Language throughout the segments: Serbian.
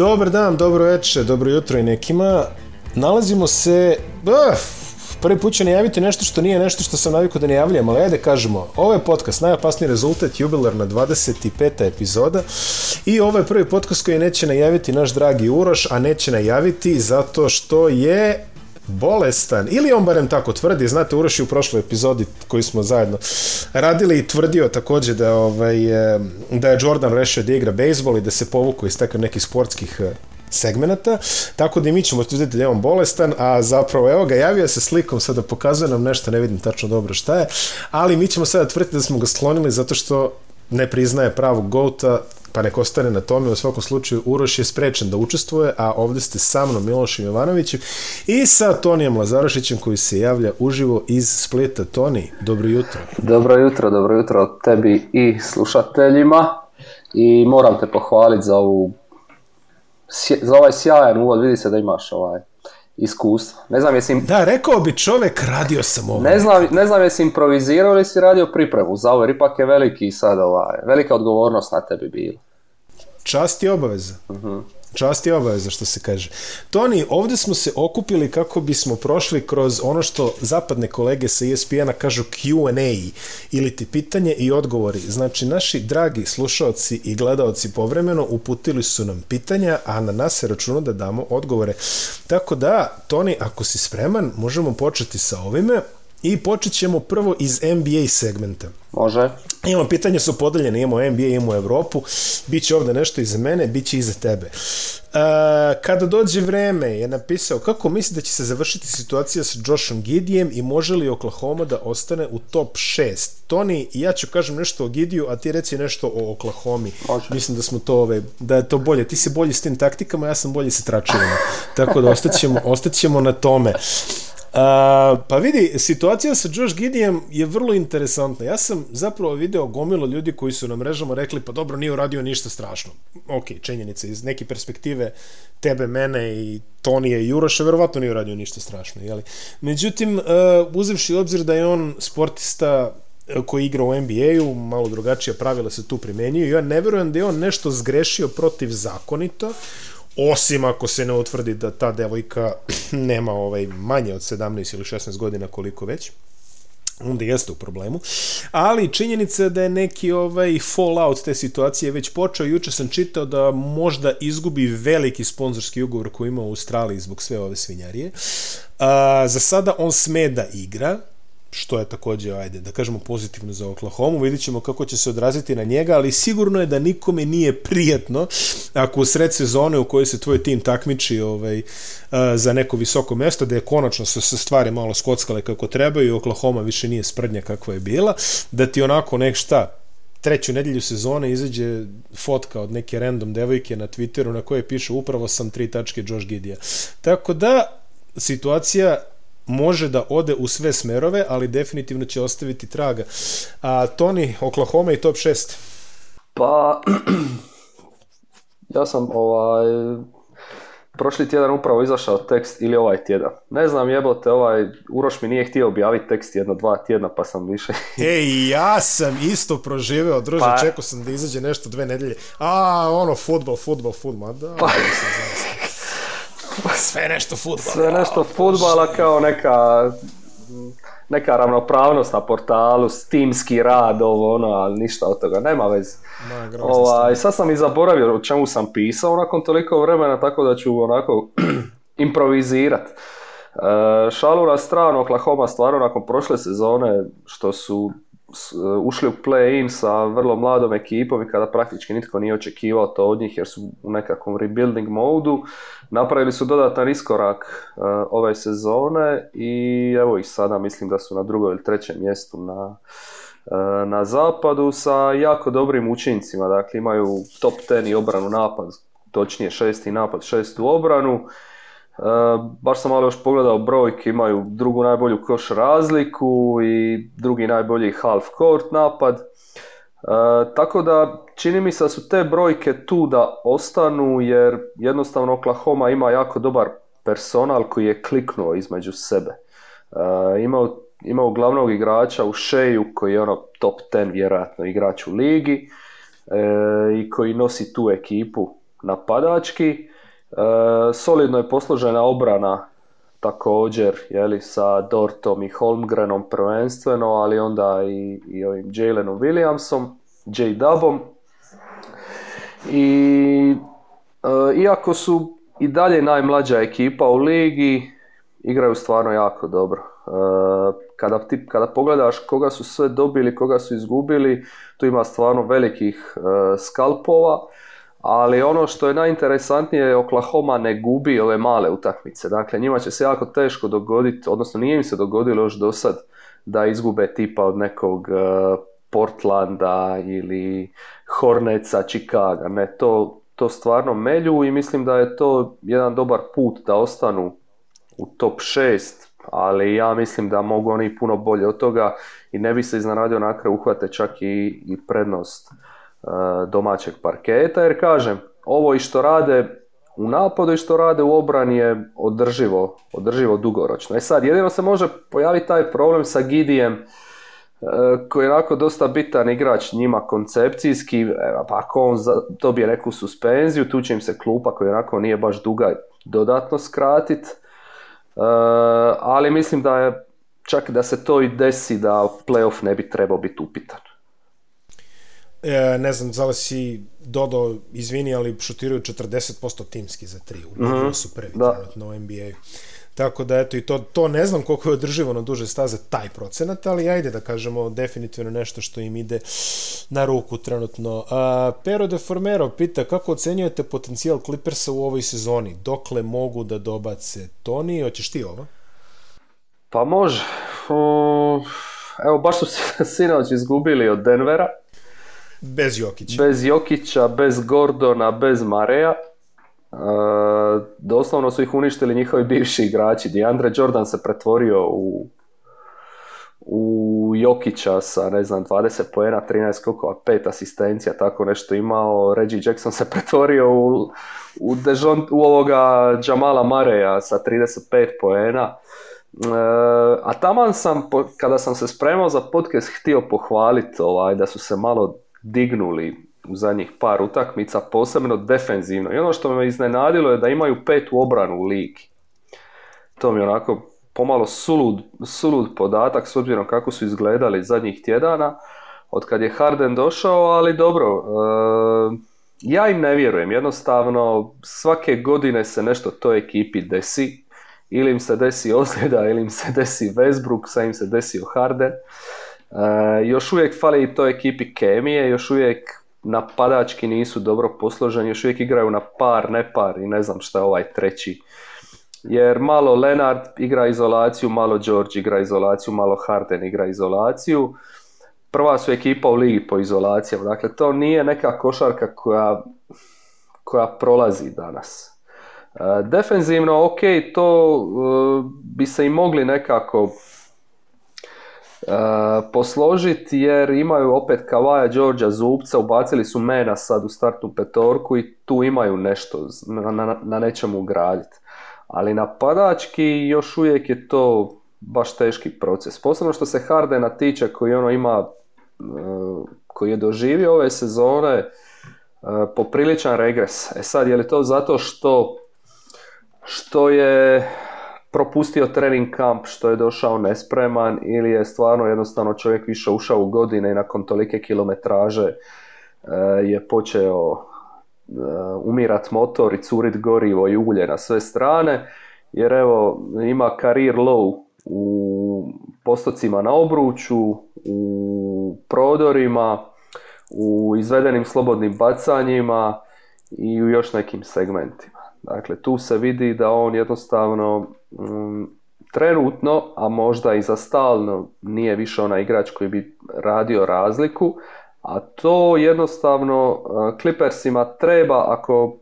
Dobar dan, dobro večer, dobro jutro i nekima. Nalazimo se... Ah, prvi put ću najaviti nešto što nije nešto što sam navikao da ne javljam, ali ajde kažemo, ovo je podcast, najopasniji rezultat, jubilarna 25. epizoda i ovo je prvi podcast koji neće najaviti naš dragi Uroš, a neće najaviti zato što je bolestan, ili on barem tako tvrdi, znate, Uroš je u prošloj epizodi koji smo zajedno radili i tvrdio također da, ovaj, da je Jordan rešio da igra bejsbol i da se povuku iz takvih nekih sportskih eh, segmenata, tako da i mi ćemo tvrditi da je on bolestan, a zapravo evo ga, javio se slikom, sada pokazuje nam nešto, ne vidim tačno dobro šta je, ali mi ćemo sada tvrditi da smo ga sklonili zato što ne priznaje pravog gota, pa nek ostane na tome. U svakom slučaju Uroš je sprečen da učestvuje, a ovdje ste sa mnom Milošem Jovanovićem i sa Tonijem Lazarošićem koji se javlja uživo iz Splita. Toni, dobro jutro. Dobro jutro, dobro jutro tebi i slušateljima i moram te pohvaliti za ovu za ovaj sjajan uvod, vidi se da imaš ovaj iskustva. Ne znam jesi... Da, rekao bi čovjek, radio sam ovo. Ne znam, ne znam jesi improvizirao ili si radio pripremu za ovo, jer ipak je veliki sad ovaj, velika odgovornost na tebi bila. Čast i obaveza. Mhm. Čast je obaveza što se kaže. Toni, ovdje smo se okupili kako bismo prošli kroz ono što zapadne kolege sa ESPN-a kažu Q&A ili ti pitanje i odgovori. Znači, naši dragi slušaoci i gledaoci povremeno uputili su nam pitanja, a na nas se računa da damo odgovore. Tako da, Toni, ako si spreman, možemo početi sa ovime. I počet ćemo prvo iz NBA segmenta. Može. Imamo, pitanje su podeljene, imamo NBA, imamo Evropu, Biće će ovde nešto iza mene, bit će iza tebe. E, kada dođe vreme, je napisao kako misli da će se završiti situacija sa Joshom Gidijem i može li Oklahoma da ostane u top 6. Toni, ja ću kažem nešto o Gidiju, a ti reci nešto o Oklahomi. Mislim da smo to, da je to bolje. Ti si bolji s tim taktikama, ja sam bolji sa tračevima. Tako da ostaćemo, ostaćemo na tome pa vidi, situacija sa Josh Gidijem je vrlo interesantna. Ja sam zapravo video gomilo ljudi koji su na mrežama rekli pa dobro, nije uradio ništa strašno. Ok, čenjenice iz neke perspektive tebe, mene i Tonije i Juroša verovatno nije uradio ništa strašno. Međutim, uh, uzevši obzir da je on sportista e, koji igra u NBA-u, malo drugačija pravila se tu primenjuju. Ja ne verujem da je on nešto zgrešio protiv zakonito osim ako se ne utvrdi da ta devojka nema ovaj manje od 17 ili 16 godina koliko već onda jeste u problemu, ali činjenica je da je neki ovaj fallout te situacije već počeo, juče sam čitao da možda izgubi veliki sponzorski ugovor koji ima u Australiji zbog sve ove svinjarije. za sada on sme da igra, što je također, ajde, da kažemo pozitivno za Oklahoma, vidit ćemo kako će se odraziti na njega, ali sigurno je da nikome nije prijetno ako u sred sezone u kojoj se tvoj tim takmiči ovaj, eh, za neko visoko mjesto, da je konačno su se stvari malo skockale kako trebaju i Oklahoma više nije sprdnja kakva je bila, da ti onako nek šta, treću nedjelju sezone izađe fotka od neke random devojke na Twitteru na kojoj piše upravo sam tri tačke Josh Gidija. Tako da, situacija može da ode u sve smerove, ali definitivno će ostaviti traga. A, Toni, Oklahoma i top 6? Pa, ja sam ovaj, prošli tjedan upravo izašao tekst ili ovaj tjedan. Ne znam jebote, ovaj, Uroš mi nije htio objaviti tekst jedno dva tjedna pa sam više... Ej, ja sam isto proživio, druže, pa- čekao sam da izađe nešto dve nedelje. A, ono, futbol, futbol, futbol, da... Pa- sam sve nešto futbala. Sve nešto futbala kao neka neka ravnopravnost na portalu, timski rad, ovo ono, ali ništa od toga, nema veze. Ovaj, sad sam i zaboravio o čemu sam pisao nakon toliko vremena, tako da ću onako improvizirat. E, šalu na stranu, Oklahoma stvarno nakon prošle sezone, što su E, ušli u play-in sa vrlo mladom ekipom i kada praktički nitko nije očekivao to od njih jer su u nekakvom rebuilding modu, napravili su dodatan iskorak e, ove sezone i evo ih sada mislim da su na drugom ili trećem mjestu na, e, na zapadu sa jako dobrim učincima, dakle imaju top 10 i obranu napad, točnije šesti napad, šestu obranu, E, baš sam malo još pogledao brojke, imaju drugu najbolju koš razliku i drugi najbolji half court napad. E, tako da čini mi se da su te brojke tu da ostanu jer jednostavno Oklahoma ima jako dobar personal koji je kliknuo između sebe. E, imao, imao glavnog igrača u Šeju koji je ono top 10 vjerojatno igrač u ligi e, i koji nosi tu ekipu napadački. E, solidno je posložena obrana također jeli, sa Dortom i Holmgrenom prvenstveno, ali onda i, i ovim Jalenom Williamsom, J Dubom. I e, iako su i dalje najmlađa ekipa u ligi, igraju stvarno jako dobro. E, kada, ti, kada pogledaš koga su sve dobili, koga su izgubili, tu ima stvarno velikih skalpova ali ono što je najinteresantnije, je Oklahoma ne gubi ove male utakmice. Dakle, njima će se jako teško dogoditi, odnosno nije im se dogodilo još do sad da izgube tipa od nekog e, Portlanda ili Horneca, Chicaga. Ne, to, to stvarno melju i mislim da je to jedan dobar put da ostanu u top 6, ali ja mislim da mogu oni puno bolje od toga i ne bi se iznenadio nakre uhvate čak i, i prednost E, domaćeg parketa jer kažem, ovo i što rade u napadu i što rade u obrani je održivo, održivo dugoročno. E sad, jedino se može pojaviti taj problem sa Gidijem e, koji je onako dosta bitan igrač njima koncepcijski, e, pa ako on dobije neku suspenziju, tu će im se klupa koji onako nije baš duga dodatno skratit, ali mislim da je čak da se to i desi da playoff ne bi trebao biti upitan e, ne znam, zala si Dodo, izvini, ali šutiraju 40% timski za tri. U mhm, su prvi NBA. Tako da, eto, i to, to ne znam koliko je održivo na duže staze taj procenat, ali ajde da kažemo definitivno nešto što im ide na ruku trenutno. A, Pero de Formero pita kako ocenjujete potencijal Clippersa u ovoj sezoni? Dokle mogu da dobace Toni? Oćeš ti ovo? Pa može. Evo, baš su se sinoć izgubili od Denvera. Bez Jokića. Bez Jokića, bez Gordona, bez Mareja. E, doslovno su ih uništili njihovi bivši igrači. Andre Jordan se pretvorio u u Jokića sa ne znam 20 poena, 13 kokova, 5 asistencija, tako nešto imao. Reggie Jackson se pretvorio u u, Dejon, u ovoga Jamala Mareja sa 35 poena. E, a taman sam, kada sam se spremao za podcast, htio pohvaliti ovaj, da su se malo dignuli u zadnjih par utakmica, posebno defenzivno. I ono što me iznenadilo je da imaju petu obranu u ligi. To mi je onako pomalo sulud, sulud podatak s obzirom kako su izgledali zadnjih tjedana od kad je Harden došao, ali dobro, eh, ja im ne vjerujem. Jednostavno, svake godine se nešto toj ekipi desi. Ili im se desi ozljeda, ili im se desi Westbrook, sad im se desio Harden. E, još uvijek fali i to ekipi kemije, još uvijek napadački nisu dobro posloženi, još uvijek igraju na par, ne par i ne znam šta je ovaj treći. Jer malo Lenard igra izolaciju, malo George igra izolaciju, malo Harden igra izolaciju. Prva su ekipa u ligi po izolacijama, dakle to nije neka košarka koja, koja prolazi danas. E, defenzivno, ok, to e, bi se i mogli nekako E, posložiti jer imaju opet Kavaja, Đorđa, Zubca, ubacili su Mena sad u startnu petorku i tu imaju nešto na, na, na nečemu ugraditi. Ali napadački još uvijek je to baš teški proces. Posebno što se Hardena tiče koji ono ima e, koji je doživio ove sezone e, popriličan regres. E sad, je li to zato što što je propustio trening kamp što je došao nespreman ili je stvarno jednostavno čovjek više ušao u godine i nakon tolike kilometraže e, je počeo e, umirat motor i curit gorivo i ulje na sve strane jer evo ima karir low u postocima na obruču, u prodorima, u izvedenim slobodnim bacanjima i u još nekim segmentima. Dakle, tu se vidi da on jednostavno mm, trenutno, a možda i za stalno, nije više onaj igrač koji bi radio razliku, a to jednostavno e, Clippersima treba ako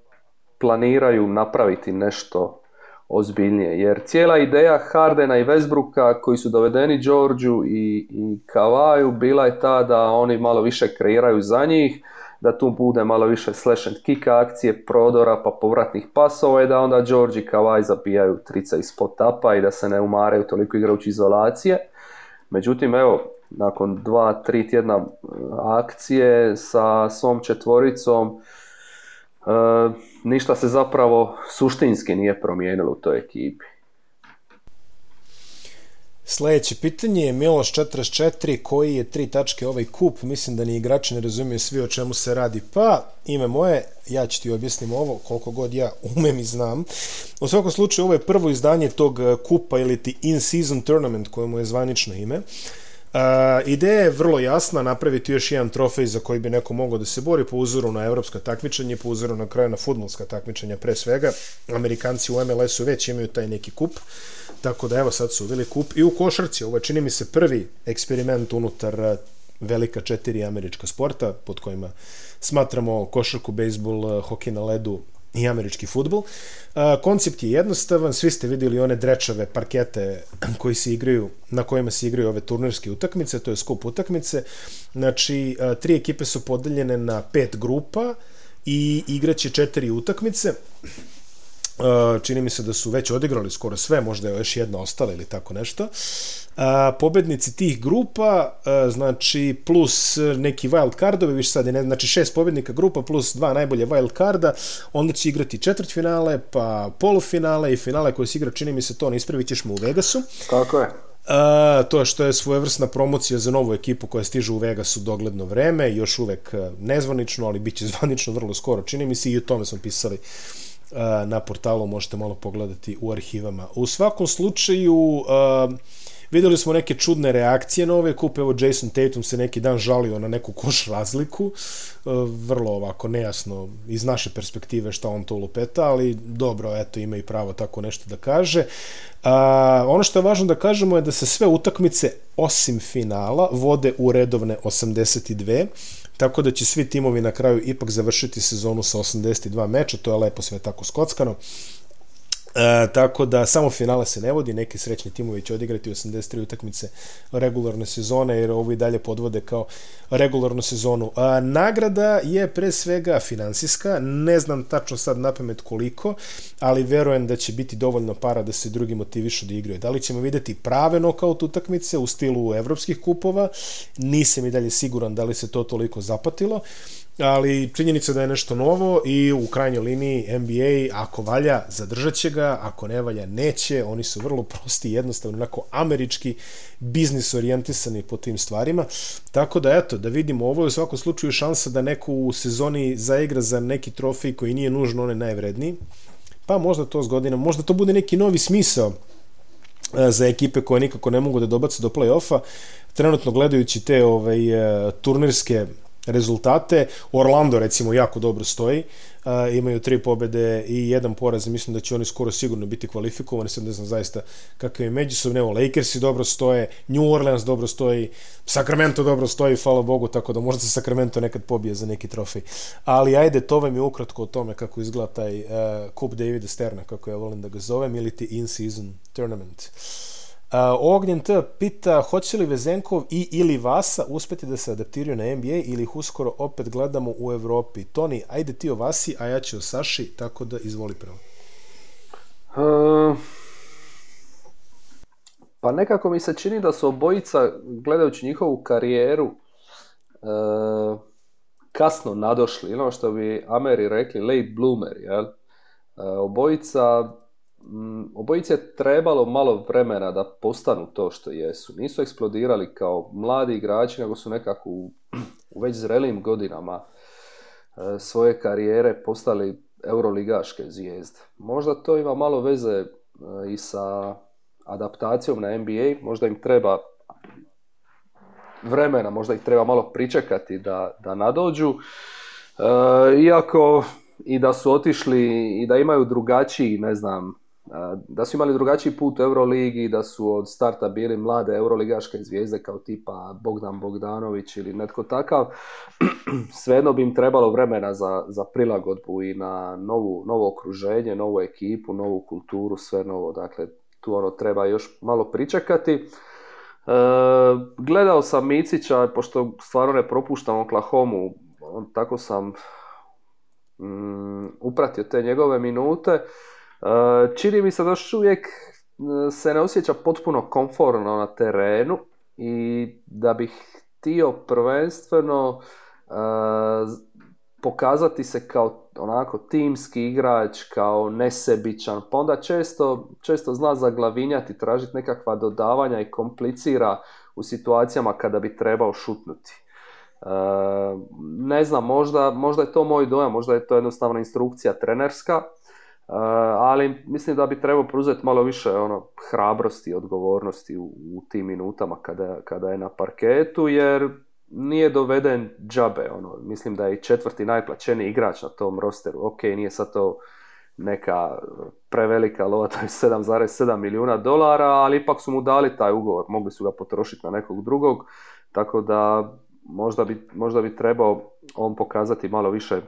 planiraju napraviti nešto ozbiljnije. Jer cijela ideja Hardena i Westbrooka koji su dovedeni Georgeu i, i Kavaju bila je ta da oni malo više kreiraju za njih, da tu bude malo više slash and kick akcije, prodora pa povratnih pasova i da onda George i Kawhi zabijaju trica iz potapa i da se ne umaraju toliko igrajući izolacije. Međutim, evo, nakon dva, tri tjedna e, akcije sa svom četvoricom, e, ništa se zapravo suštinski nije promijenilo u toj ekipi. Sljedeće pitanje je Miloš 44 koji je tri tačke ovaj kup, mislim da ni igrači ne razumiju svi o čemu se radi. Pa, ime moje, ja ću ti objasnim ovo koliko god ja umem i znam. U svakom slučaju ovo je prvo izdanje tog eh, kupa ili ti in-season tournament kojemu mu je zvanično ime. Uh, ideja je vrlo jasna, napraviti još jedan trofej za koji bi neko mogao da se bori po uzoru na evropska takmičenja po uzoru na kraju na futbolska takmičenja pre svega. Amerikanci u MLS-u već imaju taj neki kup, tako da evo sad su uveli kup i u košarci. Ovo čini mi se prvi eksperiment unutar velika četiri američka sporta pod kojima smatramo košarku, bejsbol, hokej na ledu, i američki futbol. E, koncept je jednostavan, svi ste vidjeli one drečave parkete koji se igraju, na kojima se igraju ove turnirske utakmice, to je skup utakmice. Znači, e, tri ekipe su podeljene na pet grupa i igraće četiri utakmice. E, čini mi se da su već odigrali skoro sve, možda je još jedna ostala ili tako nešto. E, pobednici tih grupa, e, znači plus neki wild cardovi, više sad je ne, znači šest pobednika grupa plus dva najbolje wild carda, onda će igrati četvrt finale, pa polufinale i finale koje se igra, čini mi se to, ne ispravit ćeš mu u Vegasu. Kako je? Uh, to što je svojevrsna promocija za novu ekipu koja stiže u Vegasu dogledno vreme, još uvek nezvanično, ali bit će zvanično vrlo skoro, čini mi se i o tome smo pisali na portalu možete malo pogledati u arhivama. U svakom slučaju vidjeli smo neke čudne reakcije na ove kupe. Evo Jason Tatum se neki dan žalio na neku koš razliku. Vrlo ovako nejasno iz naše perspektive šta on to lupeta, ali dobro, eto ima i pravo tako nešto da kaže. ono što je važno da kažemo je da se sve utakmice osim finala vode u redovne 82 tako da će svi timovi na kraju ipak završiti sezonu sa 82 meča, to je lepo sve tako skockano. E, tako da samo finala se ne vodi, neki srećni timovi će odigrati 83 utakmice regularne sezone jer ovo i dalje podvode kao regularnu sezonu. A, e, nagrada je pre svega financijska ne znam tačno sad napamet koliko, ali verujem da će biti dovoljno para da se drugi motivišu da igraju. Da li ćemo videti prave nokaut utakmice u stilu evropskih kupova, nisam i dalje siguran da li se to toliko zapatilo, ali činjenica da je nešto novo i u krajnjoj liniji NBA ako valja zadržat će ga, ako ne valja neće, oni su vrlo prosti jednostavno onako američki biznis orijentisani po tim stvarima tako da eto, da vidimo ovo je u svakom slučaju šansa da neko u sezoni zaigra za neki trofej koji nije nužno onaj najvredniji pa možda to zgodina, možda to bude neki novi smisao e, za ekipe koje nikako ne mogu da dobace do play-offa trenutno gledajući te ovaj, e, turnirske rezultate. Orlando recimo jako dobro stoji, imaju tri pobjede i jedan poraz mislim da će oni skoro sigurno biti kvalifikovani, sad ne znam zaista kakve je međusobne, evo Lakersi dobro stoje, New Orleans dobro stoji, Sacramento dobro stoji, hvala Bogu, tako da možda Sacramento nekad pobije za neki trofej. Ali ajde, to vam je ukratko o tome kako izgleda taj uh, kup Davida Sterna, kako ja volim da ga zovem, ili ti in-season tournament. Ognjen T pita hoće li Vezenkov i ili Vasa uspjeti da se adaptiraju na NBA ili ih uskoro opet gledamo u Europi. Toni, ajde ti o Vasi, a ja ću o Saši, tako da izvoli prvo. E, pa nekako mi se čini da su obojica, gledajući njihovu karijeru, e, kasno nadošli, ono što bi Ameri rekli, late bloomer, jel? E, obojica Mm, obojice je trebalo malo vremena da postanu to što jesu. Nisu eksplodirali kao mladi igrači, nego su nekako u, već zrelim godinama e, svoje karijere postali euroligaške zvijezde. Možda to ima malo veze e, i sa adaptacijom na NBA, možda im treba vremena, možda ih treba malo pričekati da, da nadođu. E, iako i da su otišli i da imaju drugačiji, ne znam, da su imali drugačiji put u Euroligi, da su od starta bili mlade euroligaške zvijezde kao tipa Bogdan Bogdanović ili netko takav, svejedno bi im trebalo vremena za, za prilagodbu i na novu, novo okruženje, novu ekipu, novu kulturu, sve novo, dakle tu ono treba još malo pričekati. E, gledao sam Micića, pošto stvarno ne propuštam Oklahoma, on, tako sam mm, upratio te njegove minute, E, čini mi se da još uvijek e, se ne osjeća potpuno komforno na terenu i da bih htio prvenstveno e, pokazati se kao onako timski igrač, kao nesebičan, pa onda često, često zna zaglavinjati, tražiti nekakva dodavanja i komplicira u situacijama kada bi trebao šutnuti. Ne znam, možda, možda je to moj dojam, možda je to jednostavna instrukcija trenerska, Eh, ali mislim da bi trebao preuzeti malo više ono hrabrosti i odgovornosti u, tim minutama kada, kada je na parketu jer nije doveden džabe. Ono, mislim da je četvrti najplaćeni igrač na tom rosteru. Ok, nije sad to neka prevelika lova, to je 7,7 milijuna dolara, ali ipak su mu dali taj ugovor, mogli su ga potrošiti na nekog drugog, tako da možda bi, možda bi trebao on pokazati malo više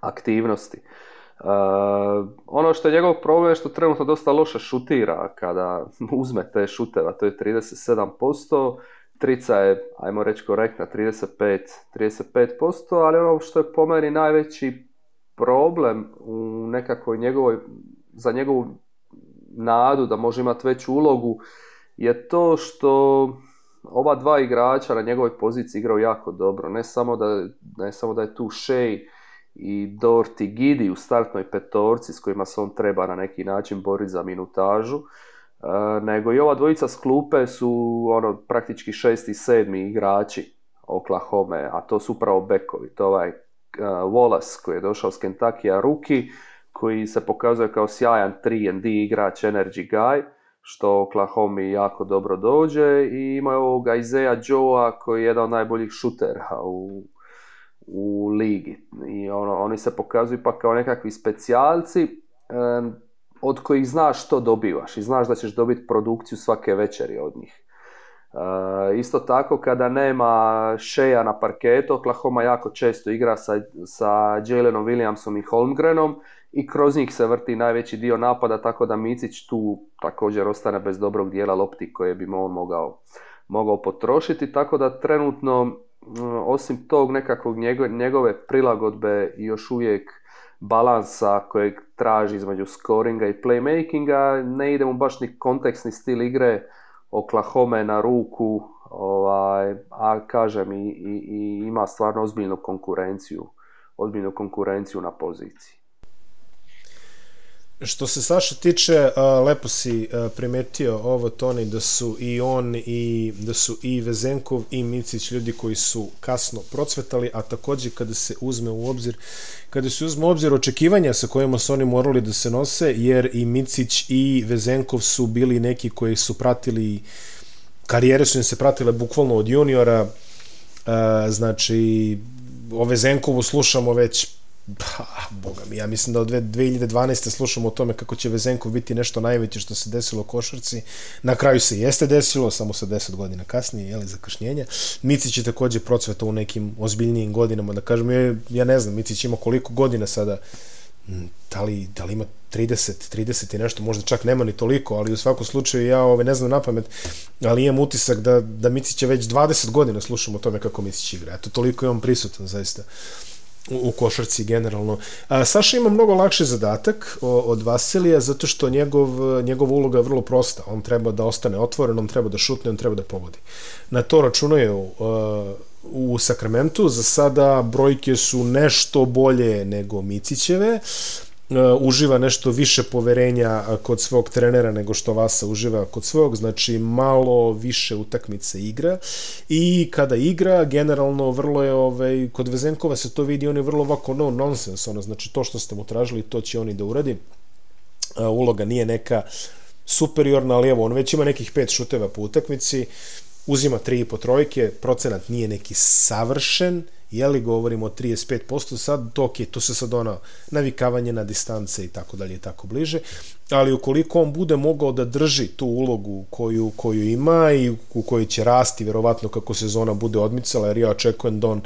aktivnosti. E, ono što je njegov problem je što trenutno dosta loše šutira kada uzme te šuteva, to je 37%, trica je, ajmo reći korektna, 35, 35%, ali ono što je po meni najveći problem u nekakvoj njegovoj, za njegovu nadu da može imati veću ulogu je to što ova dva igrača na njegovoj poziciji igraju jako dobro. Ne samo da, ne samo da je tu Shea i Dorti Gidi u startnoj petorci s kojima se on treba na neki način boriti za minutažu. E, nego i ova dvojica s klupe su ono, praktički šesti i sedmi igrači Oklahoma, a to su upravo bekovi. To je ovaj e, Wallace koji je došao s Kentakija Ruki, koji se pokazuje kao sjajan 3D igrač, energy guy, što Oklahoma jako dobro dođe i ima ovoga Isaiah Joe'a koji je jedan od najboljih šutera u u ligi. I ono, oni se pokazuju pa kao nekakvi specijalci od kojih znaš što dobivaš i znaš da ćeš dobiti produkciju svake večeri od njih. Uh, isto tako kada nema šeja na parketu, Oklahoma jako često igra sa, sa Jalenom Williamsom i Holmgrenom i kroz njih se vrti najveći dio napada, tako da Micić tu također ostane bez dobrog dijela lopti koje bi on mogao, mogao potrošiti, tako da trenutno Mm, osim tog nekakvog njegove prilagodbe i još uvijek balansa kojeg traži između scoringa i playmakinga, ne idemo baš ni kontekstni stil igre oklahome na ruku, ovaj, a kažem i, i, i ima stvarno ozbiljnu konkurenciju, ozbiljnu konkurenciju na poziciji. Što se Saša tiče, lepo si primetio ovo Toni da su i on i da su i Vezenkov i Micić ljudi koji su kasno procvetali, a takođe kada se uzme u obzir kada se uzme u obzir očekivanja sa kojima su oni morali da se nose, jer i Micić i Vezenkov su bili neki koji su pratili karijere su im se pratile bukvalno od juniora znači o Vezenkovu slušamo već pa, boga mi, ja mislim da od 2012. slušamo o tome kako će Vezenkov biti nešto najveće što se desilo u košarci. Na kraju se jeste desilo, samo sa 10 godina kasnije, jeli, kašnjenje. Micić je također procvetao u nekim ozbiljnijim godinama, da kažem, ja, ne znam, Micić ima koliko godina sada, hm, da li, da li ima 30, 30 i nešto, možda čak nema ni toliko, ali u svakom slučaju ja ove, ne znam na pamet, ali imam utisak da, da Micića već 20 godina slušamo o tome kako Micić igra. Eto, toliko je on prisutan, zaista u košarci generalno. Saša ima mnogo lakši zadatak od Vasilija zato što njegov, njegova uloga je vrlo prosta. On treba da ostane otvoren, on treba da šutne, on treba da pogodi. Na to računaju u Sakramentu. Za sada brojke su nešto bolje nego Micićeve. E, uživa nešto više poverenja kod svog trenera nego što Vasa uživa kod svog, znači malo više utakmice igra i kada igra, generalno vrlo je, ovaj, kod Vezenkova se to vidi, on je vrlo ovako no nonsense, ono, znači to što ste mu tražili, to će oni da uradi. E, uloga nije neka superiorna, ali evo, on već ima nekih pet šuteva po utakmici, uzima tri i po trojke, procenat nije neki savršen, jeli govorimo o 35%, sad to ok, to se sad ona navikavanje na distance i tako dalje i tako bliže, ali ukoliko on bude mogao da drži tu ulogu koju, koju ima i u kojoj će rasti vjerovatno kako sezona bude odmicala, jer ja očekujem da on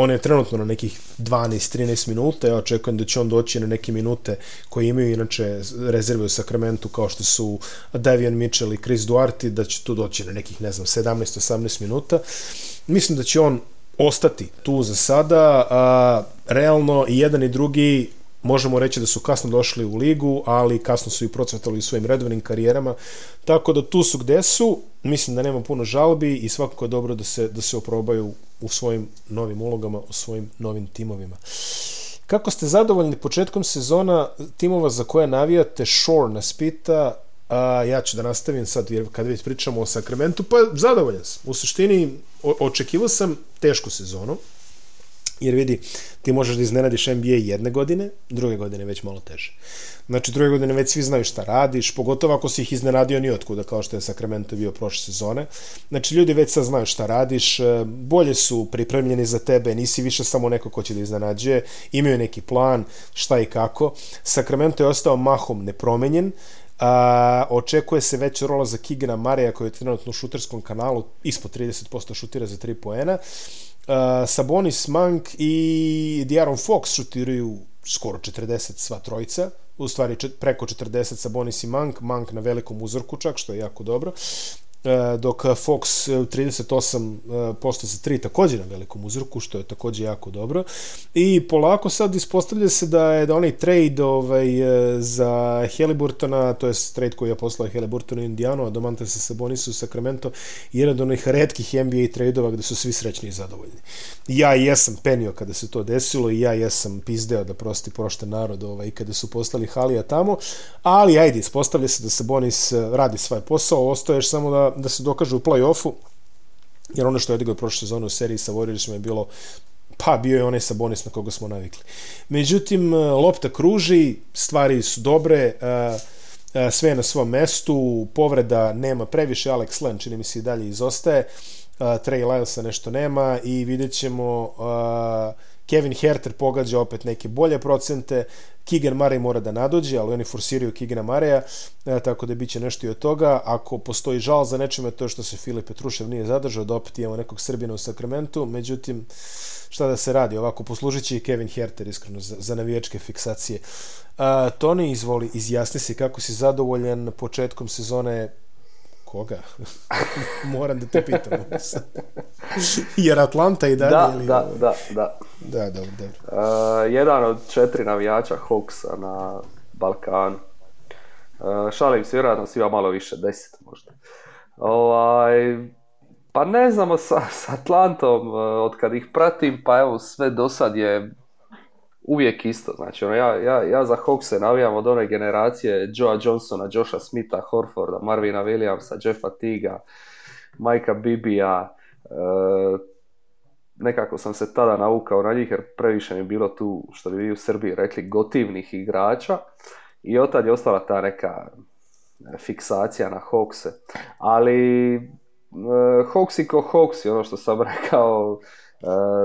on je trenutno na nekih 12-13 minuta, ja očekujem da će on doći na neke minute koje imaju inače rezerve u Sakramentu kao što su Davion Mitchell i Chris Duarte, da će tu doći na nekih, ne znam, 17-18 minuta. Mislim da će on ostati tu za sada. A, realno i jedan i drugi možemo reći da su kasno došli u ligu, ali kasno su i procvetali u svojim redovnim karijerama. Tako da tu su gde su, mislim da nema puno žalbi i svakako je dobro da se, da se oprobaju u svojim novim ulogama, u svojim novim timovima. Kako ste zadovoljni početkom sezona timova za koje navijate? Shore nas pita, a ja ću da nastavim sad jer kad već pričamo o Sakramentu, pa zadovoljan sam. U suštini očekivao sam tešku sezonu, jer vidi, ti možeš da iznenadiš NBA jedne godine, druge godine već malo teže. Znači, druge godine već svi znaju šta radiš, pogotovo ako si ih iznenadio ni otkuda, kao što je Sacramento bio prošle sezone. Znači, ljudi već sad znaju šta radiš, e, bolje su pripremljeni za tebe, nisi više samo neko ko će da iznenađuje, imaju neki plan, šta i kako. Sacramento je ostao mahom nepromenjen, a, očekuje se već rola za Kigena Marija koji je trenutno u šuterskom kanalu ispod 30% šutira za 3 poena. Sabonis, Mank i Diaron Fox šutiraju skoro 40 sva trojica, u stvari preko 40 Sabonis i Mank, Mank na velikom uzorku čak, što je jako dobro. E, dok Fox 38% e, e, za 3 također na velikom uzorku, što je također jako dobro. I polako sad ispostavlja se da je da onaj trade ovaj, za Heliburtona, to je trade koji je poslao Heliburtonu i Indijanu, a domante se Sabonisu u Sacramento, jedan od onih redkih NBA tradeova gdje su svi srećni i zadovoljni. Ja jesam penio kada se to desilo i ja jesam pizdeo da prosti prošte narod ovaj, kada su poslali Halija tamo, ali ajde, ispostavlja se da se bonis radi svoj posao, ostaješ samo da da, se dokaže u play-offu, jer ono što je odigao prošle sezone u seriji sa Warriorsima je bilo pa bio je onaj Sabonis na koga smo navikli. Međutim, e, lopta kruži, stvari su dobre, e, e, sve je na svom mestu, povreda nema previše, Alex Len čini mi se i dalje izostaje, Trey nešto nema i vidjet ćemo Kevin Herter pogađa opet neke bolje procente, kigen Marej mora da nadođe, ali oni forsiraju Kigena Mareja, e, tako da biće nešto i od toga. Ako postoji žal za nečime, to je što se Filip Petrušev nije zadržao, da opet imamo nekog Srbina u Sakramentu, međutim, šta da se radi, ovako poslužit će i Kevin Herter, iskreno, za, za navijačke fiksacije. A, e, Toni, izvoli, izjasni se kako si zadovoljan početkom sezone koga? Moram da te pitam. Jer Atlanta i dalje... Da, ili... da, da, da. Da, e, jedan od četiri navijača Hawksa na Balkanu. Uh, šalim se, vjerojatno ja malo više, deset možda. Ovaj, pa ne znamo sa, sa Atlantom, e, od kad ih pratim, pa evo sve do sad je uvijek isto. Znači, ono, ja, ja, ja za se navijam od one generacije Joa Johnsona, Josha Smitha, Horforda, Marvina Williamsa, Jeffa Tiga, Majka Bibija. E, nekako sam se tada naukao na njih jer previše mi je bilo tu, što bi vi u Srbiji rekli, gotivnih igrača. I od je ostala ta neka eh, fiksacija na Hawkse. Ali e, i ko ono što sam rekao,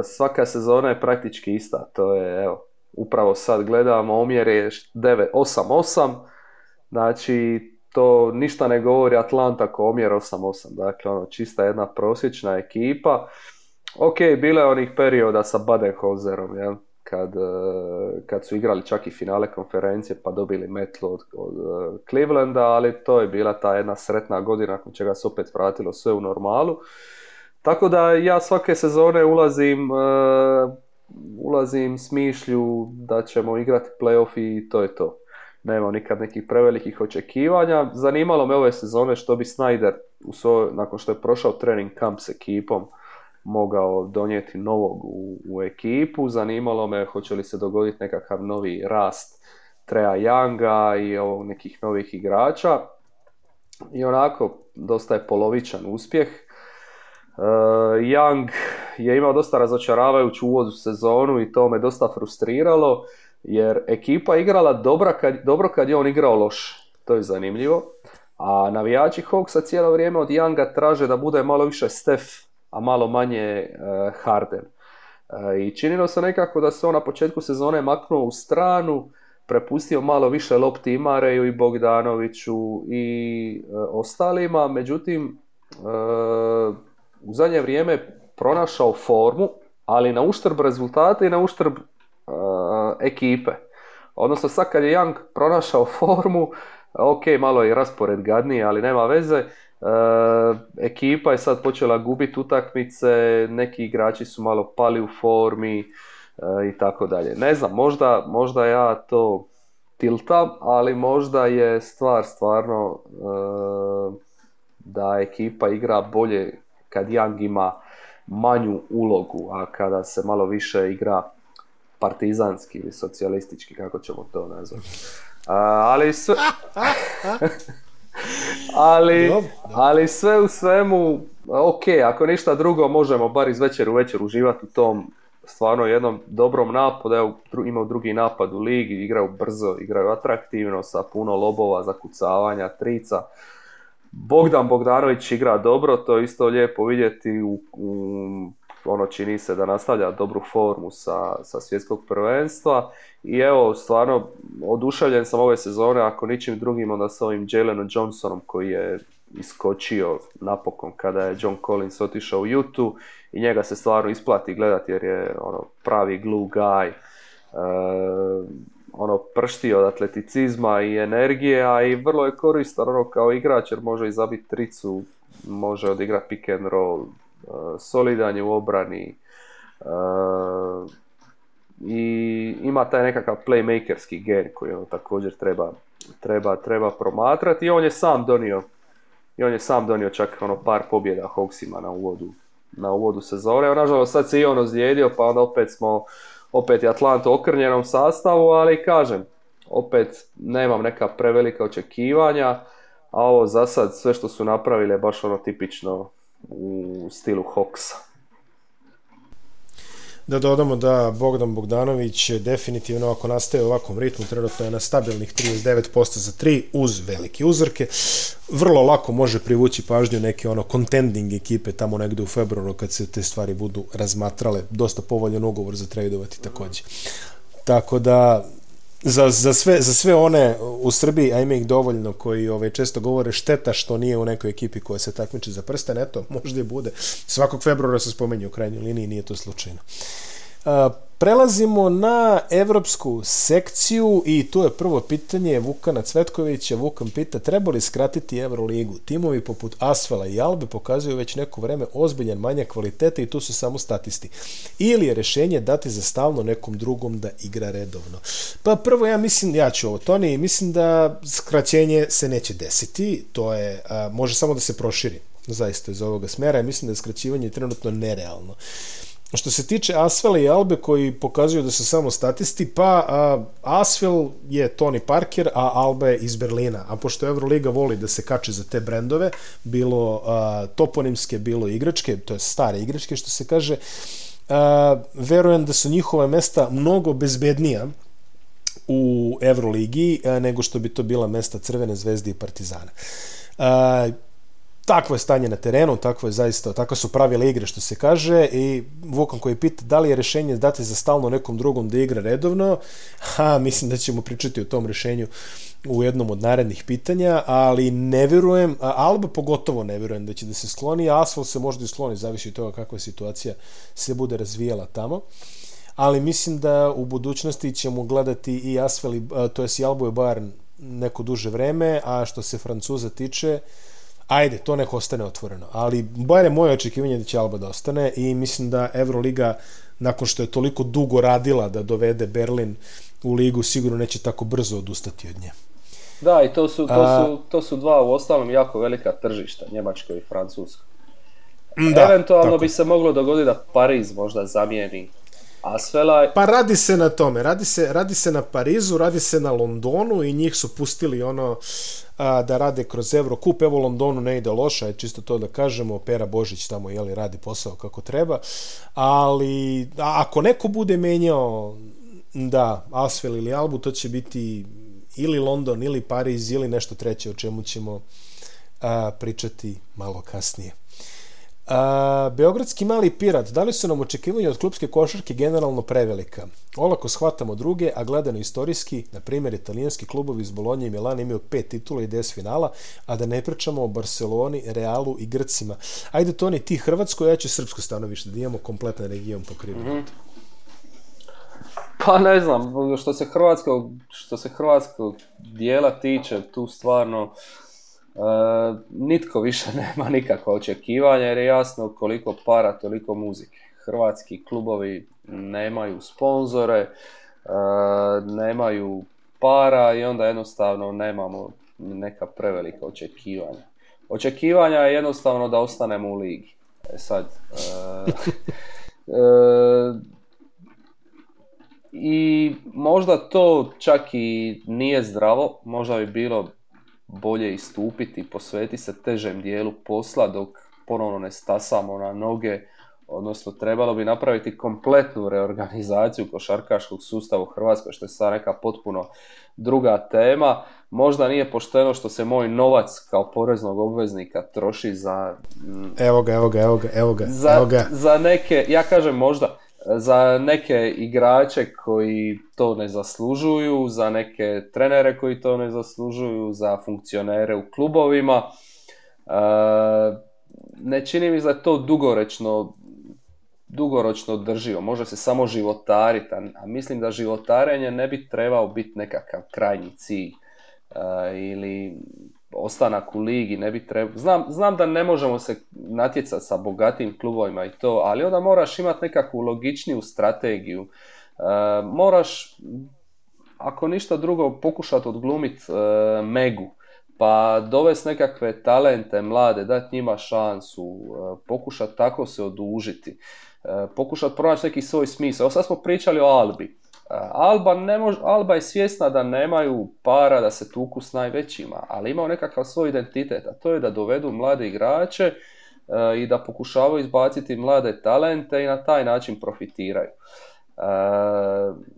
svaka sezona je praktički ista, to je evo upravo sad gledamo, omjer je 8-8, znači to ništa ne govori Atlanta ko omjer 8-8, dakle ono, čista jedna prosječna ekipa. Ok, bilo je onih perioda sa Badenhozerom, ja? kad, e, kad su igrali čak i finale konferencije pa dobili metlu od, od e, Clevelanda, ali to je bila ta jedna sretna godina nakon čega se opet vratilo sve u normalu. Tako da ja svake sezone ulazim e, ulazim s mišlju da ćemo igrati playoff i to je to. Nema nikad nekih prevelikih očekivanja. Zanimalo me ove sezone što bi Snyder, u nakon što je prošao trening kamp s ekipom, mogao donijeti novog u, ekipu. Zanimalo me hoće li se dogoditi nekakav novi rast Treja Younga i ovog nekih novih igrača. I onako, dosta je polovičan uspjeh. E, Young je imao dosta razočaravajuću u sezonu i to me dosta frustriralo jer ekipa igrala dobra kad, dobro kad je on igrao loš. To je zanimljivo. A navijači Hawksa cijelo vrijeme od Younga traže da bude malo više Steph, a malo manje uh, Harden. E, I činilo se nekako da se on na početku sezone maknuo u stranu, prepustio malo više lopti Mareju i Bogdanoviću i ostalima. Međutim, u zadnje vrijeme pronašao formu, ali na uštrb rezultata i na uštrb e, ekipe. Odnosno sad kad je Young pronašao formu, ok, malo je raspored gadniji, ali nema veze. E, ekipa je sad počela gubiti utakmice, neki igrači su malo pali u formi e, i tako dalje. Ne znam, možda, možda ja to tiltam, ali možda je stvar stvarno da ekipa igra bolje kad Young ima manju ulogu, a kada se malo više igra partizanski ili socijalistički, kako ćemo to nazvati. ali sve... ali, sve u svemu, ok, ako ništa drugo možemo bar iz večer u večer uživati u tom stvarno jednom dobrom napadu, evo imao drugi napad u ligi, igraju brzo, igraju atraktivno sa puno lobova, zakucavanja, trica. Bogdan Bogdanović igra dobro, to je isto lijepo vidjeti u, ono čini se da nastavlja dobru formu sa, sa svjetskog prvenstva i evo stvarno oduševljen sam ove sezone ako ničim drugim onda sa ovim Jalenom Johnsonom koji je iskočio napokon kada je John Collins otišao u Jutu i njega se stvarno isplati gledati jer je ono pravi glue guy e, ono pršti od atleticizma i energije, a i vrlo je koristan ono kao igrač jer može i zabiti tricu, može odigrati pick and roll, e, solidan je u obrani e, i ima taj nekakav playmakerski gen koji on također treba, treba, treba promatrati i on je sam donio i on je sam donio čak ono par pobjeda Hawksima na uvodu, na uvodu sezone. Nažalost sad se i on ozlijedio pa onda opet smo opet je Atlanta u okrnjenom sastavu, ali kažem, opet nemam neka prevelika očekivanja, a ovo za sad sve što su napravili je baš ono tipično u stilu Hawksa. Da dodamo da Bogdan Bogdanović definitivno ako nastaje u ovakvom ritmu trenutno je na stabilnih 39% za 3 uz velike uzorke. Vrlo lako može privući pažnju neke ono contending ekipe tamo negde u februaru kad se te stvari budu razmatrale. Dosta povoljen ugovor za tradovati takođe. Tako da za, za, sve, za sve one u Srbiji, a ima ih dovoljno koji ove ovaj, često govore šteta što nije u nekoj ekipi koja se takmiči za prsten, eto, možda i bude. Svakog februara se spomenju u krajnjoj liniji, nije to slučajno. Prelazimo na evropsku sekciju i tu je prvo pitanje Vukana Cvetkovića. Vukan pita, treba li skratiti Euroligu? Timovi poput Asfala i Albe pokazuju već neko vreme ozbiljan manja kvalitete i tu su samo statisti. Ili je rješenje dati za stalno nekom drugom da igra redovno? Pa prvo ja mislim, ja ću ovo Toni, mislim da skraćenje se neće desiti, to je, može samo da se proširi zaista iz ovoga smjera i mislim da je skraćivanje trenutno nerealno. Što se tiče Asvela i Albe koji pokazuju da su samo statisti, pa Asvel je Tony Parker, a Alba je iz Berlina. A pošto Euroliga voli da se kače za te brendove, bilo toponimske, bilo igračke, to je stare igračke što se kaže, Vjerujem verujem da su njihova mesta mnogo bezbednija u Euroligi nego što bi to bila mesta Crvene zvezde i Partizana takvo je stanje na terenu, takvo je zaista, tako su pravile igre što se kaže i Vukan koji pita da li je rješenje dati za stalno nekom drugom da igra redovno, ha, mislim da ćemo pričati o tom rješenju u jednom od narednih pitanja, ali ne vjerujem, Alba pogotovo ne vjerujem da će da se skloni, Asfalt se možda i skloni, zavisi od toga kakva situacija se bude razvijala tamo ali mislim da u budućnosti ćemo gledati i Asfel, to jest i Bayern neko duže vreme, a što se Francuza tiče, ajde, to nek ostane otvoreno. Ali barem moje očekivanje da će Alba da ostane i mislim da Euroliga nakon što je toliko dugo radila da dovede Berlin u ligu, sigurno neće tako brzo odustati od nje. Da, i to su, to su, to su dva u ostalom jako velika tržišta, Njemačko i Francusko. Da, Eventualno bi se moglo dogoditi da Pariz možda zamijeni pa radi se na tome, radi se, radi se na Parizu, radi se na Londonu i njih su pustili ono da rade kroz Eurocup. Evo Londonu ne ide loša, je čisto to da kažemo, Pera Božić tamo jeli, radi posao kako treba, ali ako neko bude menjao da, Asvel ili Albu, to će biti ili London, ili Pariz, ili nešto treće o čemu ćemo pričati malo kasnije. Beogradski mali pirat, da li su nam očekivanja od klubske košarke generalno prevelika? Olako shvatamo druge, a gledano istorijski, na primjer, italijanski klubovi iz Bolonje i Milana imaju pet titula i des finala, a da ne pričamo o Barceloni, Realu i Grcima. Ajde, Toni, ti Hrvatsko, ja ću srpsko stanovište, da imamo kompletan region Pokrivenu mhm. Pa ne znam, što se hrvatskog, što se hrvatskog dijela tiče, tu stvarno E, nitko više nema nikakva očekivanja jer je jasno koliko para, toliko muzike. Hrvatski klubovi nemaju sponzore, e, nemaju para i onda jednostavno nemamo neka prevelika očekivanja. Očekivanja je jednostavno da ostanemo u ligi. E sad, e, i možda to čak i nije zdravo, možda bi bilo bolje istupiti, posveti se težem dijelu posla dok ponovno ne stasamo na noge, odnosno trebalo bi napraviti kompletnu reorganizaciju košarkaškog sustava u Hrvatskoj, što je sad neka potpuno druga tema. Možda nije pošteno što se moj novac kao poreznog obveznika troši za... Mm, evo ga, evo ga, evo ga, evo ga. za neke, ja kažem možda, za neke igrače koji to ne zaslužuju, za neke trenere koji to ne zaslužuju, za funkcionere u klubovima. E, ne čini mi da je to dugoročno dugoročno drživo, može se samo životariti, a mislim da životarenje ne bi trebao biti nekakav krajnji cilj e, ili ostanak u ligi ne bi trebao. Znam, znam da ne možemo se natjecati sa bogatim klubovima i to, ali onda moraš imati nekakvu logičniju strategiju. E, moraš, ako ništa drugo, pokušati odglumiti e, megu. Pa dovesti nekakve talente mlade, dati njima šansu, e, pokušati tako se odužiti, e, pokušati pronaći neki svoj smisao. Evo sad smo pričali o Albi. E, Alba, ne mož, Alba je svjesna da nemaju para da se tuku s najvećima, ali imaju nekakav svoj identitet, a to je da dovedu mlade igrače e, i da pokušavaju izbaciti mlade talente i na taj način profitiraju. E,